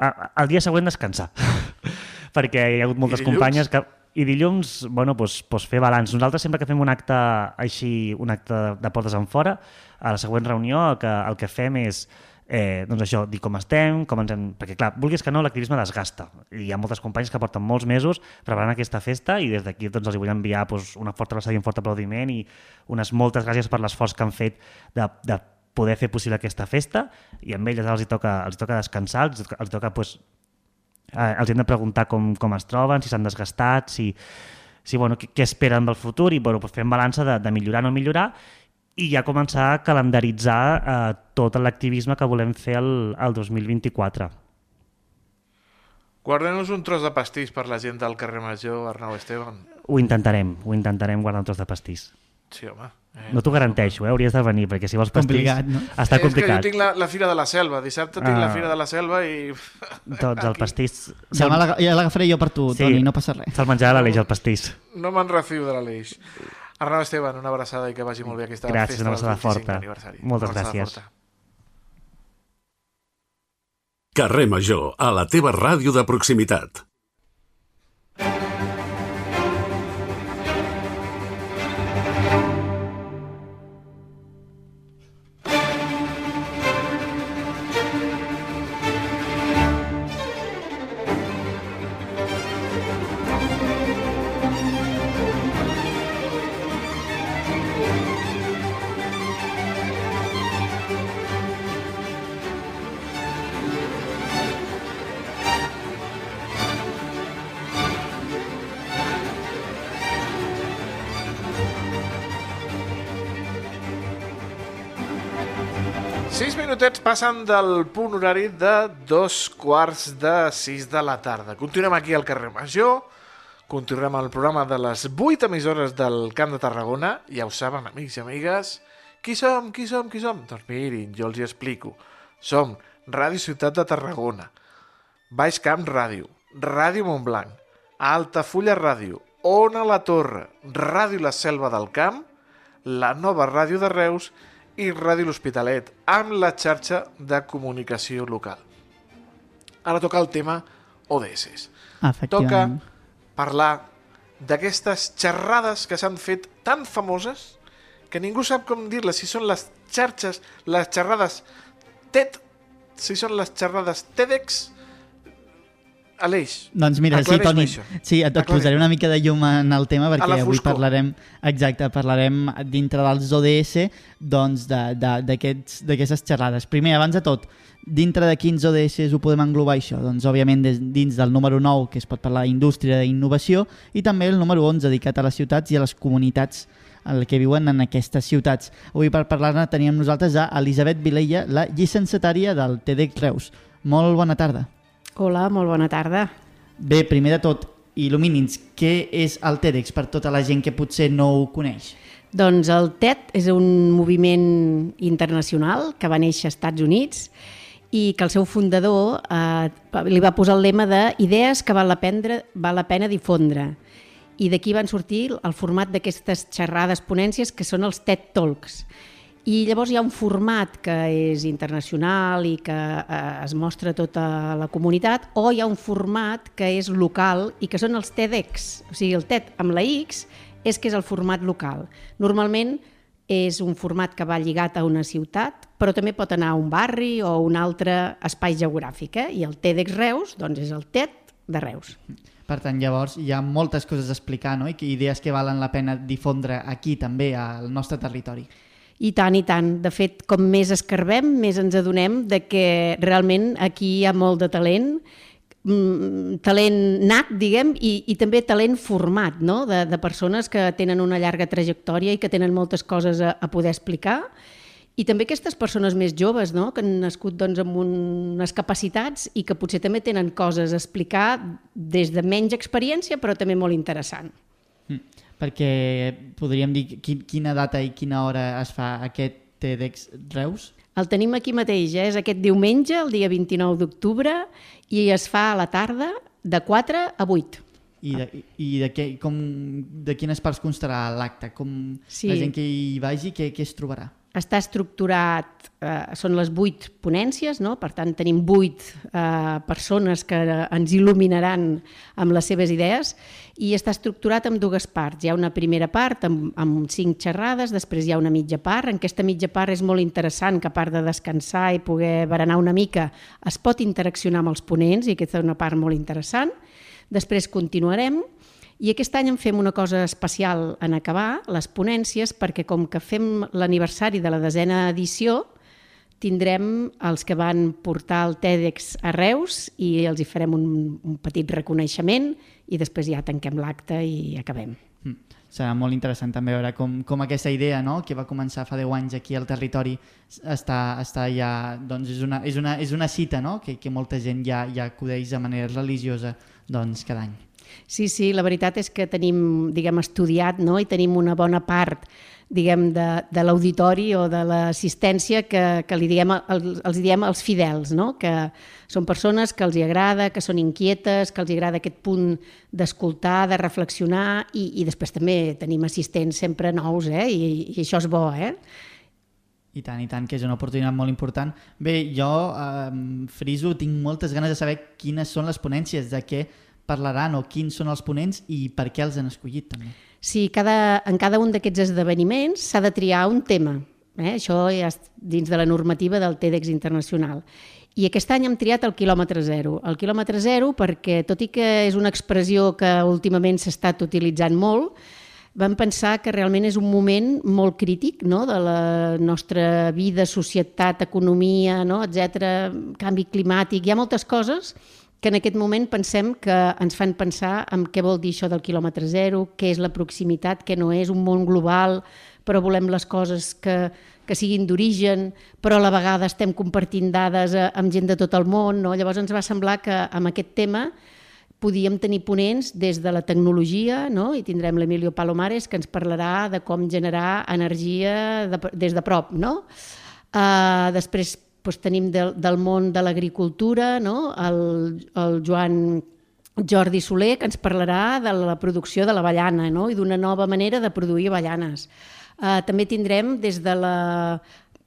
A, el dia següent descansar, perquè hi ha hagut moltes companyes que... I dilluns, bueno, doncs, doncs fer balanç. Nosaltres sempre que fem un acte així, un acte de portes en fora, a la següent reunió el que, el que fem és eh, doncs això, dir com estem, com ens hem... perquè clar, vulguis que no, l'activisme desgasta. Hi ha moltes companyes que porten molts mesos preparant aquesta festa i des d'aquí doncs, els vull enviar doncs, una forta abraçada i un fort aplaudiment i unes moltes gràcies per l'esforç que han fet de, de poder fer possible aquesta festa. I amb elles els hi toca, els hi toca descansar, els, els toca doncs, eh, els hem de preguntar com, com es troben, si s'han desgastat, si, si, bueno, què, què esperen del futur i bueno, doncs fem balança de, de millorar o no millorar i ja començar a calendaritzar eh, tot l'activisme que volem fer el, el 2024. Guardem-nos un tros de pastís per la gent del carrer Major, Arnau Esteban. Ho intentarem, ho intentarem guardar un tros de pastís. Sí, home. Eh, No t'ho garanteixo, eh? hauries de venir, perquè si vols pastís... Complicat, no? Està és complicat. que jo tinc la, la Fira de la Selva. Dissabte tinc la Ah. Fira de la Selva i... Tots el pastís... Demà ja l'agafaré jo per tu, Sí. Toni, no passa res. Se'l menjarà l'Aleix, el pastís. No me'n refio de l'Aleix. Arnau Esteban, una abraçada i que vagi molt bé aquesta Gràcies, festa una abraçada 25 forta. aniversari. Moltes Una abraçada gràcies. forta. Carrer Major, a la teva ràdio de proximitat. Sis minutets passen del punt horari de dos quarts de sis de la tarda. Continuem aquí al carrer Major, continuem el programa de les vuit emissores del Camp de Tarragona. Ja ho saben, amics i amigues. Qui som, qui som, qui som? Doncs mirin, jo els hi explico. Som Ràdio Ciutat de Tarragona, Baix Camp Ràdio, Ràdio Montblanc, Altafulla Ràdio, Ona la Torre, Ràdio La Selva del Camp, la nova ràdio de Reus i Ràdio L'Hospitalet, amb la xarxa de comunicació local. Ara toca el tema ODS. Toca parlar d'aquestes xerrades que s'han fet tan famoses que ningú sap com dir-les, si són les xarxes, les xerrades TED, si són les xerrades TEDx, Aleix, Doncs mira, sí, Toni, això. sí, et, et posaré una mica de llum en el tema perquè avui parlarem, exacte, parlarem dintre dels ODS doncs de- de- d'aquestes xerrades. Primer, abans de tot, dintre de quins ODS ho podem englobar això? Doncs òbviament des, dins del número 9 que es pot parlar d'indústria i innovació i també el número 11 dedicat a les ciutats i a les comunitats el que viuen en aquestes ciutats. Avui per parlar-ne teníem nosaltres a Elisabet Vilella, la llicenciatària del TEDx Reus. Molt bona tarda. Hola, molt bona tarda. Bé, primer de tot, il·lumini'ns, què és el TEDx per tota la gent que potser no ho coneix? Doncs el TED és un moviment internacional que va néixer als Estats Units i que el seu fundador eh, li va posar el lema de idees que val la, pendre, val la pena difondre. I d'aquí van sortir el format d'aquestes xerrades ponències que són els TED Talks. I llavors hi ha un format que és internacional i que eh, es mostra a tota la comunitat, o hi ha un format que és local i que són els TEDx. O sigui, el TED amb la X és que és el format local. Normalment és un format que va lligat a una ciutat, però també pot anar a un barri o a un altre espai geogràfic. Eh? I el TEDx Reus doncs és el TED de Reus. Per tant, llavors, hi ha moltes coses a explicar, no? I idees que valen la pena difondre aquí, també, al nostre territori. I tant, i tant. De fet, com més escarbem, més ens adonem de que realment aquí hi ha molt de talent, mm, talent nat, diguem, i, i també talent format, no? de, de persones que tenen una llarga trajectòria i que tenen moltes coses a, a poder explicar. I també aquestes persones més joves, no? que han nascut doncs, amb unes capacitats i que potser també tenen coses a explicar des de menys experiència, però també molt interessant. Perquè podríem dir qui, quina data i quina hora es fa aquest TEDx Reus? El tenim aquí mateix, eh? és aquest diumenge, el dia 29 d'octubre, i es fa a la tarda de 4 a 8. I de, i de, què, com, de quines parts constarà l'acte? Com Sí. la gent que hi vagi, què, què es trobarà? Està estructurat, eh, són les vuit ponències, no? per tant tenim vuit eh, persones que ens il·luminaran amb les seves idees i està estructurat en dues parts. Hi ha una primera part amb, amb cinc xerrades, després hi ha una mitja part. En aquesta mitja part és molt interessant que a part de descansar i poder berenar una mica es pot interaccionar amb els ponents i aquesta és una part molt interessant. Després continuarem i aquest any en fem una cosa especial en acabar, les ponències, perquè com que fem l'aniversari de la desena edició, tindrem els que van portar el TEDx a Reus i els hi farem un, un petit reconeixement i després ja tanquem l'acte i acabem. Mm. Serà molt interessant també veure com, com aquesta idea no? que va començar fa 10 anys aquí al territori està, està ja, doncs és una, és una, és una cita no? que, que molta gent ja, ja acudeix de manera religiosa doncs, cada any. Sí, sí, la veritat és que tenim, diguem, estudiat no? i tenim una bona part diguem, de, de l'auditori o de l'assistència que, que li diem, el, els diem els fidels, no? que són persones que els hi agrada, que són inquietes, que els hi agrada aquest punt d'escoltar, de reflexionar i, i després també tenim assistents sempre nous eh? I, i això és bo. Eh? I tant, i tant, que és una oportunitat molt important. Bé, jo, eh, Friso, tinc moltes ganes de saber quines són les ponències, de què parlaran o quins són els ponents i per què els han escollit també. Sí, cada, en cada un d'aquests esdeveniments s'ha de triar un tema. Eh? Això ja és dins de la normativa del TEDx internacional. I aquest any hem triat el quilòmetre zero. El quilòmetre zero perquè, tot i que és una expressió que últimament s'ha estat utilitzant molt, vam pensar que realment és un moment molt crític no? de la nostra vida, societat, economia, no? etc, canvi climàtic, hi ha moltes coses que en aquest moment pensem que ens fan pensar en què vol dir això del quilòmetre zero, què és la proximitat, què no és un món global, però volem les coses que, que siguin d'origen, però a la vegada estem compartint dades eh, amb gent de tot el món. No? Llavors ens va semblar que amb aquest tema podíem tenir ponents des de la tecnologia, no? i tindrem l'Emilio Palomares, que ens parlarà de com generar energia de, des de prop. No? Uh, després doncs, tenim del, del món de l'agricultura, no? el, el Joan Jordi Soler, que ens parlarà de la producció de l'avellana no? i d'una nova manera de produir avellanes. Uh, també tindrem des de la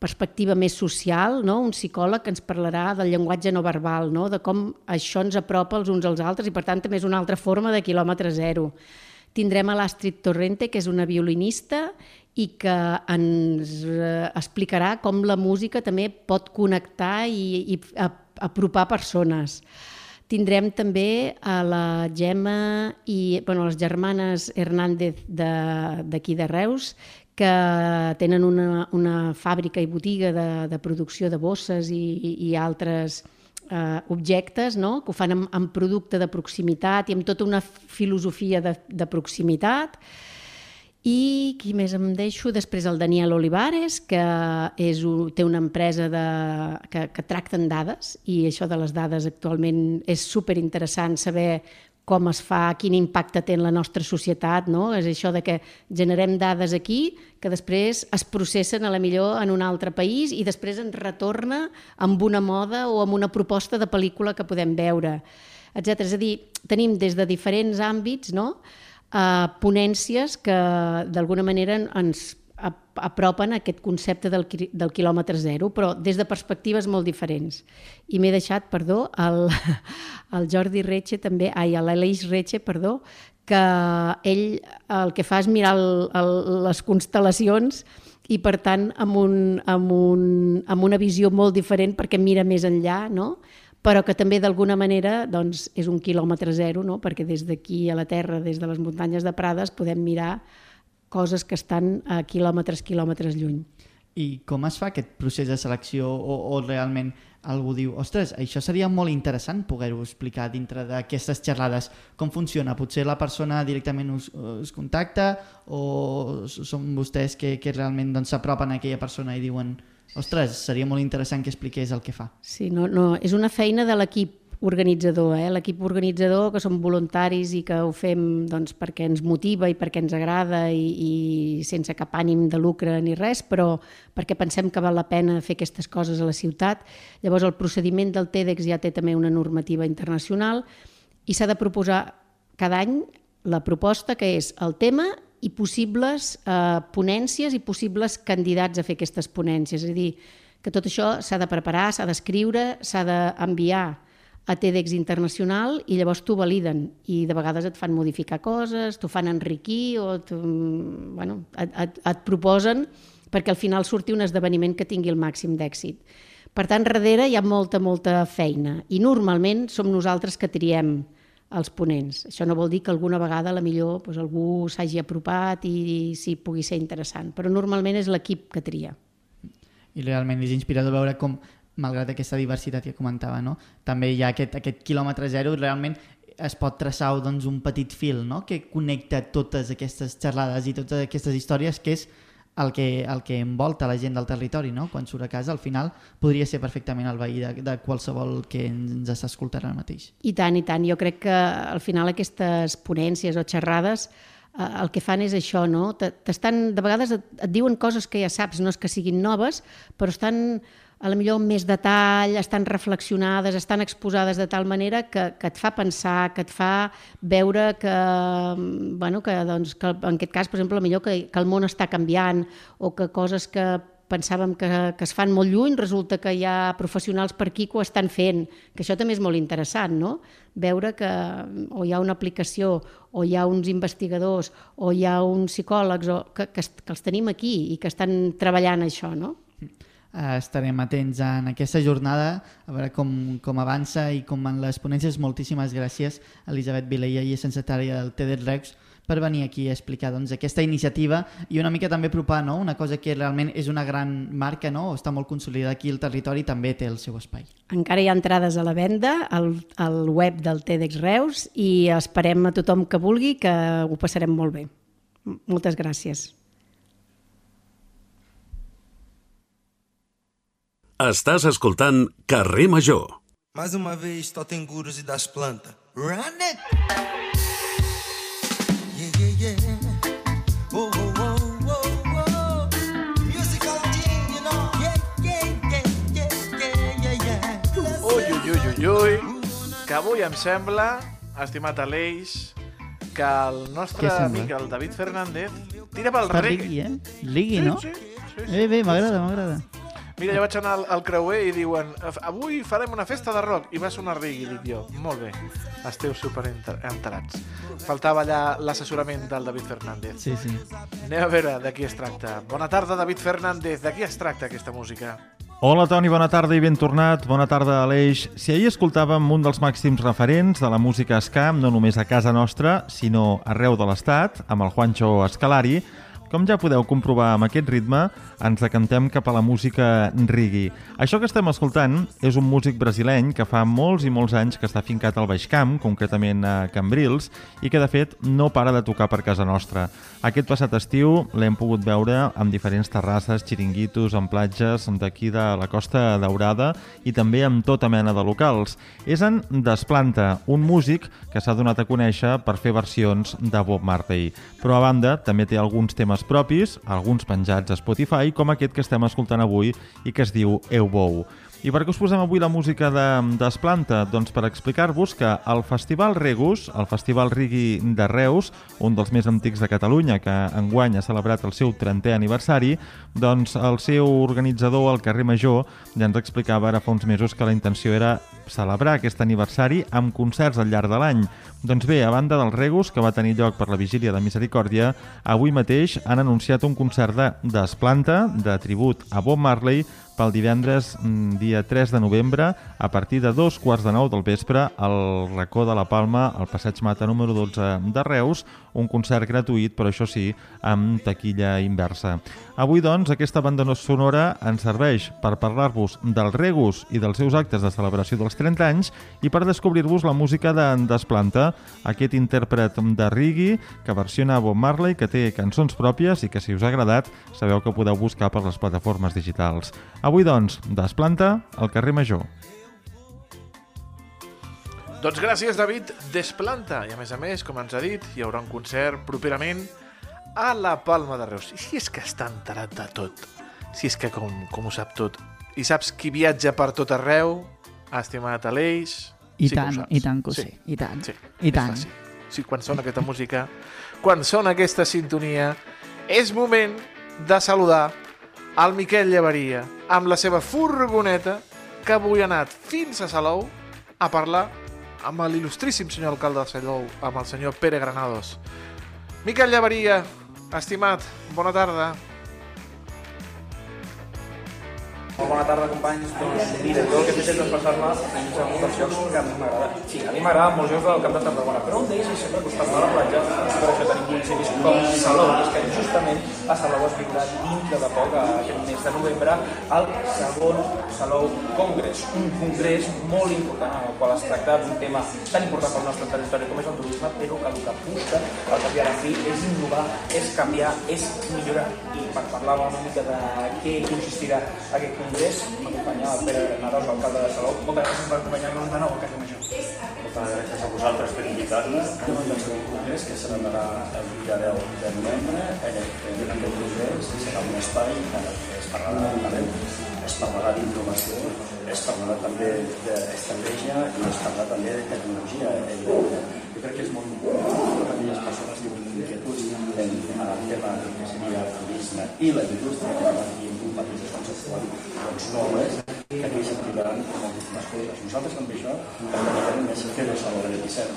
perspectiva més social, no? un psicòleg que ens parlarà del llenguatge no verbal, no? de com això ens apropa els uns als altres i per tant també és una altra forma de quilòmetre zero. Tindrem a l'Astrid Torrente, que és una violinista i que ens eh, explicarà com la música també pot connectar i, i apropar persones. tindrem també a la Gemma i bueno, les germanes Hernández de- d'aquí de, de Reus, que tenen una, una fàbrica i botiga de, de producció de bosses i, i, i altres eh, objectes, no? que ho fan amb, amb producte de proximitat i amb tota una filosofia de, de proximitat. I qui més em deixo? Després el Daniel Olivares, que és té una empresa de, que, que tracten dades i això de les dades actualment és super interessant saber com es fa, quin impacte té en la nostra societat, no? És això de que generem dades aquí que després es processen a la millor en un altre país i després ens retorna amb una moda o amb una proposta de pel·lícula que podem veure, etc. És a dir, tenim des de diferents àmbits, no?, eh, ponències que d'alguna manera ens ap- apropen a aquest concepte del, del quilòmetre zero, però des de perspectives molt diferents. I m'he deixat, perdó, el, el Jordi Retxe també, ai, l'Aleix Retxe, perdó, que ell el que fa és mirar el, el, les constel·lacions i per tant amb, un, amb, un, amb una visió molt diferent perquè mira més enllà, no? Però que també d'alguna manera doncs, és un quilòmetre zero, no? perquè des d'aquí a la Terra, des de les muntanyes de Prades, podem mirar coses que estan a quilòmetres, quilòmetres lluny. I com es fa aquest procés de selecció o, o realment algú diu, ostres, això seria molt interessant poder-ho explicar dintre d'aquestes xerrades. Com funciona? Potser la persona directament us, us contacta o són vostès que, que realment doncs, s'apropen a aquella persona i diuen ostres, seria molt interessant que expliqués el que fa. Sí, no, no, és una feina de l'equip organitzador, eh? l'equip organitzador que som voluntaris i que ho fem doncs, perquè ens motiva i perquè ens agrada i, i sense cap ànim de lucre ni res, però perquè pensem que val la pena fer aquestes coses a la ciutat. Llavors el procediment del TEDx ja té també una normativa internacional i s'ha de proposar cada any la proposta que és el tema i possibles eh, ponències i possibles candidats a fer aquestes ponències. És a dir, que tot això s'ha de preparar, s'ha d'escriure, s'ha d'enviar a TEDx Internacional i llavors t'ho validen i de vegades et fan modificar coses, t'ho fan enriquir o et, bueno, et, et, et proposen perquè al final surti un esdeveniment que tingui el màxim d'èxit. Per tant, darrere hi ha molta, molta feina i normalment som nosaltres que triem els ponents. Això no vol dir que alguna vegada la millor doncs, algú s'hagi apropat i sí pugui ser interessant, però normalment és l'equip que tria. I realment és inspirador veure com, malgrat aquesta diversitat que comentava, no? també hi ha aquest, aquest quilòmetre zero i realment es pot traçar doncs, un petit fil no? que connecta totes aquestes xerrades i totes aquestes històries que és el que, el que envolta la gent del territori, no? quan surt a casa, al final podria ser perfectament el veí de, de qualsevol que ens està escoltant ara mateix. I tant, i tant. Jo crec que al final aquestes ponències o xerrades eh, el que fan és això, no? T'estan, de vegades et, et diuen coses que ja saps, no és que siguin noves, però estan a la millor amb més detall, estan reflexionades, estan exposades de tal manera que, que et fa pensar, que et fa veure que, bueno, que, doncs, que en aquest cas, per exemple, millor que, que el món està canviant o que coses que pensàvem que, que es fan molt lluny, resulta que hi ha professionals per aquí que ho estan fent, que això també és molt interessant, no? Veure que o hi ha una aplicació, o hi ha uns investigadors, o hi ha uns psicòlegs o, que, que, que els tenim aquí i que estan treballant això, no? Uh, estarem atents en aquesta jornada a veure com, com avança i com van les ponències. Moltíssimes gràcies Elisabet Vileia i secretària del TEDx Rex per venir aquí a explicar doncs, aquesta iniciativa i una mica també apropar no? una cosa que realment és una gran marca, no? està molt consolidada aquí el territori també té el seu espai. Encara hi ha entrades a la venda al, al web del TEDx Reus i esperem a tothom que vulgui que ho passarem molt bé. Moltes gràcies. Estàs escoltant Carrer Major. Mais uma vez, totem gurus e das plantas. Run it! Yeah, yeah, yeah. Oh, oh, oh, oh, oh. Musical thing, you know. Yeah, yeah, yeah, yeah, yeah, yeah, yeah. Ui, ui, ui, ui, ui, que avui em sembla, estimat Aleix, que el nostre amic, el David Fernández, tira pel Està reggae. rigui, eh? Ligui, no? Sí, sí, sí. Bé, bé, m'agrada, m'agrada. Mira, jo vaig anar al, al creuer i diuen avui farem una festa de rock i va sonar reggae, dic jo. Molt bé, esteu super enter- enterats. Faltava allà l'assessorament del David Fernández. Sí, sí. Anem a veure de qui es tracta. Bona tarda, David Fernández. De qui es tracta aquesta música? Hola Toni, bona tarda i ben tornat. Bona tarda, Aleix. Si ahir escoltàvem un dels màxims referents de la música scam, no només a casa nostra, sinó arreu de l'Estat, amb el Juancho Escalari, com ja podeu comprovar amb aquest ritme, ens decantem cap a la música reggae. Això que estem escoltant és un músic brasileny que fa molts i molts anys que està fincat al Baix Camp, concretament a Cambrils, i que de fet no para de tocar per casa nostra. Aquest passat estiu l'hem pogut veure amb diferents terrasses, xiringuitos, en platges d'aquí de la Costa Daurada i també amb tota mena de locals. És en Desplanta, un músic que s'ha donat a conèixer per fer versions de Bob Marley. Però a banda també té alguns temes propis, alguns penjats a Spotify, com aquest que estem escoltant avui i que es diu Eu Bou. I per què us posem avui la música de Desplanta? Doncs per explicar-vos que el Festival Regus, el Festival Rigui de Reus, un dels més antics de Catalunya, que enguany ha celebrat el seu 30è aniversari, doncs el seu organitzador, el carrer Major, ja ens explicava ara fa uns mesos que la intenció era celebrar aquest aniversari amb concerts al llarg de l'any. Doncs bé, a banda del Regus, que va tenir lloc per la Vigília de Misericòrdia, avui mateix han anunciat un concert de Desplanta, de tribut a Bob Marley, pel divendres mm, dia 3 de novembre a partir de dos quarts de nou del vespre al racó de la Palma, al passeig Mata número 12 de Reus, un concert gratuït, però això sí, amb taquilla inversa. Avui, doncs, aquesta banda sonora ens serveix per parlar-vos del Regus i dels seus actes de celebració dels 30 anys i per descobrir-vos la música de Desplanta, aquest intèrpret de reggae que versiona Bob Marley, que té cançons pròpies i que, si us ha agradat, sabeu que podeu buscar per les plataformes digitals. Avui, doncs, Desplanta al carrer Major. Doncs gràcies, David. Desplanta. I a més a més, com ens ha dit, hi haurà un concert properament a la Palma de Reus. I si és que està enterat de tot, si és que com, com ho sap tot, i saps qui viatja per tot arreu, estimat Aleix... I sí tant, i tant que ho sé, i tant, Sí, i tant. fàcil. Sí, quan sona aquesta música, quan sona aquesta sintonia, és moment de saludar al Miquel Llevaria amb la seva furgoneta que avui ha anat fins a Salou a parlar amb l'il·lustríssim senyor alcalde de Salou, amb el senyor Pere Granados. Miquel Llevaria, estimat, bona tarda. Molt bona tarda, companys. Doncs, mira, jo el que he fet és desplaçar-me fins a molts llocs que a mi m'agrada. Sí, a mi m'agraden molts llocs del Camp de Tarragona, però un d'ells és sempre acostar-me a la platja, per això tenim municipis com Salou, és que justament a Salou es viurà dintre de poc, aquest mes de novembre, el segon Salou Congress, un congrés molt important en el qual es tracta d'un tema tan important pel nostre territori com és el turisme, però que el que busca, al cap i a la fi, és innovar, és canviar, és millorar. I per parlar una mica de què consistirà aquest congrés, m'acompanya el Pere Granados, l'alcalde de Salou. Moltes gràcies per acompanyar-nos de nou a Casa Major. Moltes gràcies a vosaltres per invitar-nos. En el segon congrés que se celebrarà el dia 10 de novembre. En aquest, congrés serà un espai en que es parlarà de talent, es parlarà d'innovació, es parlarà també d'estratègia i es parlarà també de tecnologia. Eh, Jo crec que és molt important per a aquelles persones que tenen inquietuds en, en el tema que seria el turisme i la indústria, que ara aquí un petit conceptual, doncs no ho és, que aquí s'aplicaran moltíssimes coses. Nosaltres amb això també més fer el saló de l'Epicent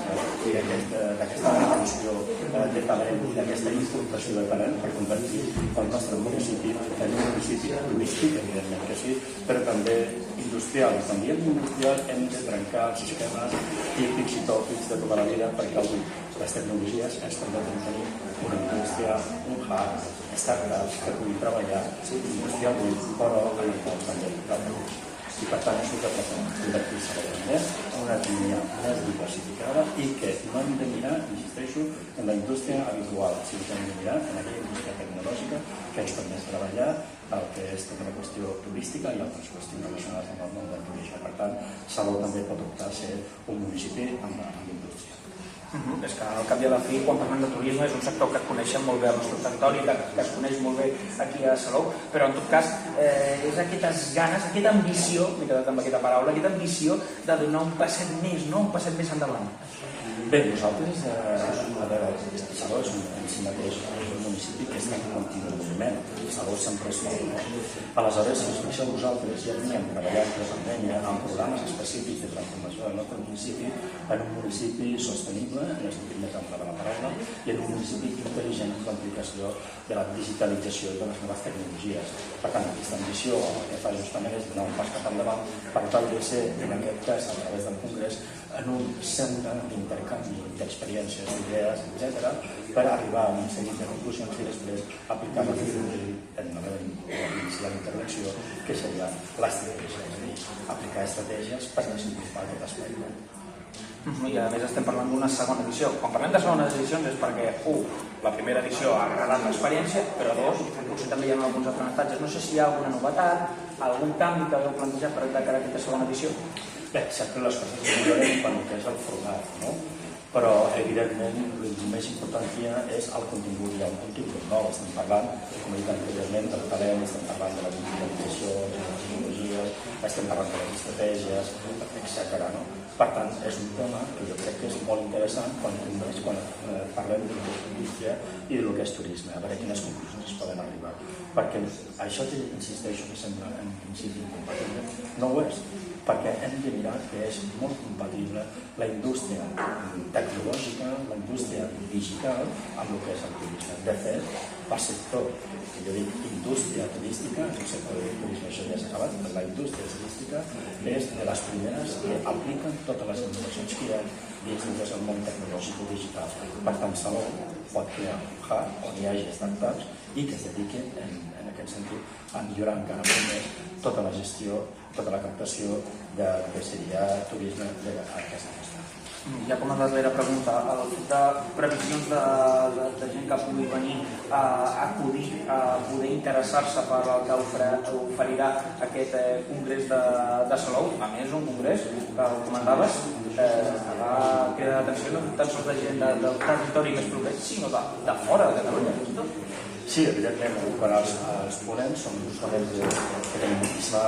i d'aquesta d'aquesta retenció eh, de talent i d'aquesta importació de talent per convertir el nostre municipi en un municipi turístic, evidentment que sí, però també industrial. Quan diem industrial hem de trencar els sistemes típics i tòpics de tota la vida perquè avui les tecnologies ens permeten tenir una indústria, un hub, startups que puguin treballar industrialment, però treballar. I per tant el que pretén convertir-se en una economia més diversificada i que no hem de mirar, insisteixo, en la indústria habitual, sinó que hem de mirar en aquella indústria tecnològica que ens permet treballar el que és tota la qüestió turística i altres qüestions relacionades amb el món del turisme. Per tant, Salou també pot optar a ser un municipi amb, amb indústria. Uh -huh. És que al cap i a la fi, quan parlem de turisme, és un sector que coneixem molt bé al nostre territori, que, que es coneix molt bé aquí a Salou, però en tot cas eh, és aquestes ganes, aquesta ambició, m'he quedat amb aquesta paraula, aquesta ambició de donar un passet més, no? un passet més endavant. Bé, nosaltres, eh, a veure, Salou és un, en si mateix municipi que està en continu moviment. Salou sempre és molt. Aleshores, si us fixeu vosaltres, ja teníem treballat la pandèmia amb programes específics de transformació del nostre municipi en un municipi sostenible, en el sentit més ample de la paraula, i en un municipi intel·ligent amb l'aplicació de la digitalització i de les noves tecnologies. Per tant, aquesta ambició el que fa justament és donar un pas cap endavant per tal de ser, en aquest cas, a través del Congrés, en un centre d'intercanvi d'experiències, d'idees, etc., per arribar a un seguit de conclusions i després aplicar la filosofia en la intervenció, que seria l'estratègia, és a dir, aplicar estratègies per desenvolupar aquest aspecte. I a més estem parlant d'una segona edició. Quan parlem de segones edicions és perquè, un, la primera edició ha agradat l'experiència, però dos, potser també hi ha alguns aprenentatges. No sé si hi ha alguna novetat, algun canvi que heu plantejat per de cara a aquesta segona edició. Bé, sempre les coses milloren quan és el format, no? Però, evidentment, el més important és el contingut, ha un contingut nou. Estem parlant, com he dit anteriorment, del talent, estem parlant de la digitalització, de les tecnologies, estem parlant de les estratègies, etc. No? Per tant, és un tema que jo crec que és molt interessant quan, quan eh, parlem de lo que és indústria i de lo que és turisme, a veure quines conclusions es poden arribar. Perquè això que insisteixo que sembla en principi incompatible, no ho és, perquè hem de mirar que és molt compatible la indústria tecnològica, la indústria digital amb el que és el turisme. De fet, el sector, que jo dic indústria turística, el sector de turisme això ja s'ha acabat, la indústria turística és de les primeres que apliquen totes les innovacions que hi ha dins del és el món tecnològic i digital. Per tant, Salou pot crear un hub on hi hagi startups i que es dediquin en, en aquest sentit a millorar encara molt més tota la gestió, tota la captació de que seria turisme d'aquesta festa. Ja com a darrera pregunta, el fet de previsions de, de, de gent que pugui venir a acudir, a poder interessar-se per el que ofre- oferirà aquest eh, congrés de, de Salou, a més un congrés que ho comentaves, eh, que va cridar l'atenció no tan sols de gent de, del territori més proper, sinó de, de fora de Catalunya. fins i tot. Sí, evidentment, quan els, els ponents són justament que tenen moltíssima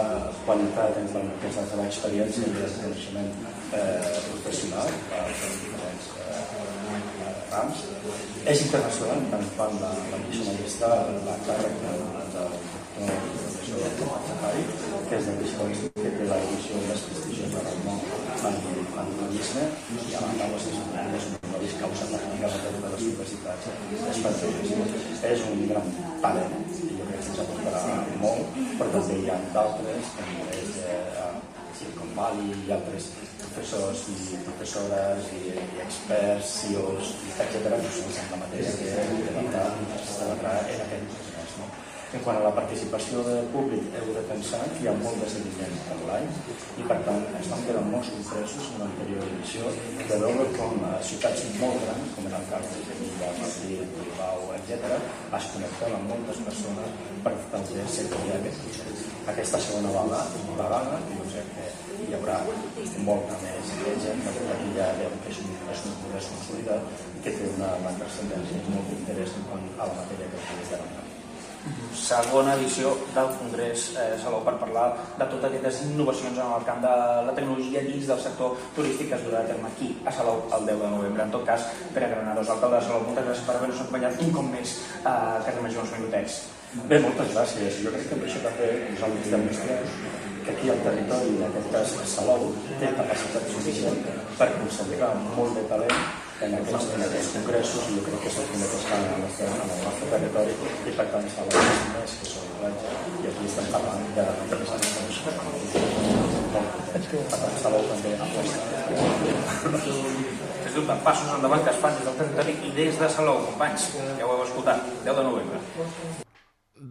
qualitat en el que la seva experiència i el coneixement eh, professional als diferents eh, rams. És internacional, tant quan la, la missió està la càrrec del, del, del professor Safari, que és del Biscons, que té l'edició més prestigiosa del món en, en turisme, i a banda doncs, és un honoris causa pràctica de totes les universitats espanyoles. És un gran talent, i jo crec que ens aportarà molt, però també hi ha d'altres, com és de uh, Silicon Valley i altres professors i professores i, i experts, CEOs, etc., que són la matèria que debatrà, es debatrà en aquest congrés. No? En quant a la participació del públic, heu de pensar que hi ha molt de seguiment online i, per tant, ens vam quedar molt sorpresos en edició de veure com a ciutats molt grans, com en el cas de Sevilla, Madrid, Bilbao, etc., es connecten amb moltes persones per de seguir aquest procés. Aquesta segona vegada, vegada jo crec que hi haurà molta més gent que aquí ja veu que és un, és un progrés consolidat que té una, una transcendència molt quant a la matèria que es demanat. Segona edició del Congrés eh, Salou per parlar de totes aquestes innovacions en el camp de la tecnologia dins del sector turístic que es durà a terme aquí a Salou el 10 de novembre. En tot cas, Pere Granados, alcalde de Salou, moltes gràcies per haver-nos acompanyat un cop més a Casa Major uns minutets. Bé, moltes gràcies. Jo crec que per això també nosaltres demostrem que aquí al territori, en cas Salou, té capacitat suficient per concentrar molt de talent en aquests, en aquests congressos i jo crec que és el primer que es fa en el nostre, en el nostre territori i per tant Salou és més que són platja i aquí estem parlant de de més per tant Salou també aposta Sens dubte, passos endavant que es fan des del territori i des de Salou, companys. Ja ho heu escoltat, 10 de novembre.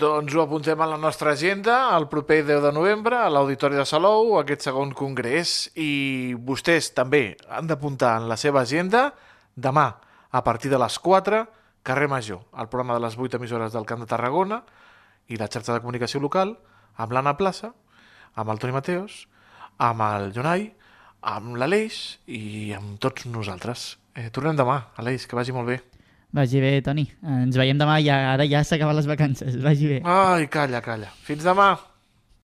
Doncs ho apuntem a la nostra agenda el proper 10 de novembre a l'Auditori de Salou, aquest segon congrés. I vostès també han d'apuntar en la seva agenda demà, a partir de les 4, carrer Major, el programa de les 8 emissores del Camp de Tarragona i la xarxa de comunicació local, amb l'Anna Plaça, amb el Toni Mateos, amb el Jonai, amb l'Aleix i amb tots nosaltres. Eh, tornem demà, Aleix, que vagi molt bé. Vagi bé, Toni. Ens veiem demà, ja, ara ja s'acaben les vacances. Vagi bé. Ai, calla, calla. Fins demà.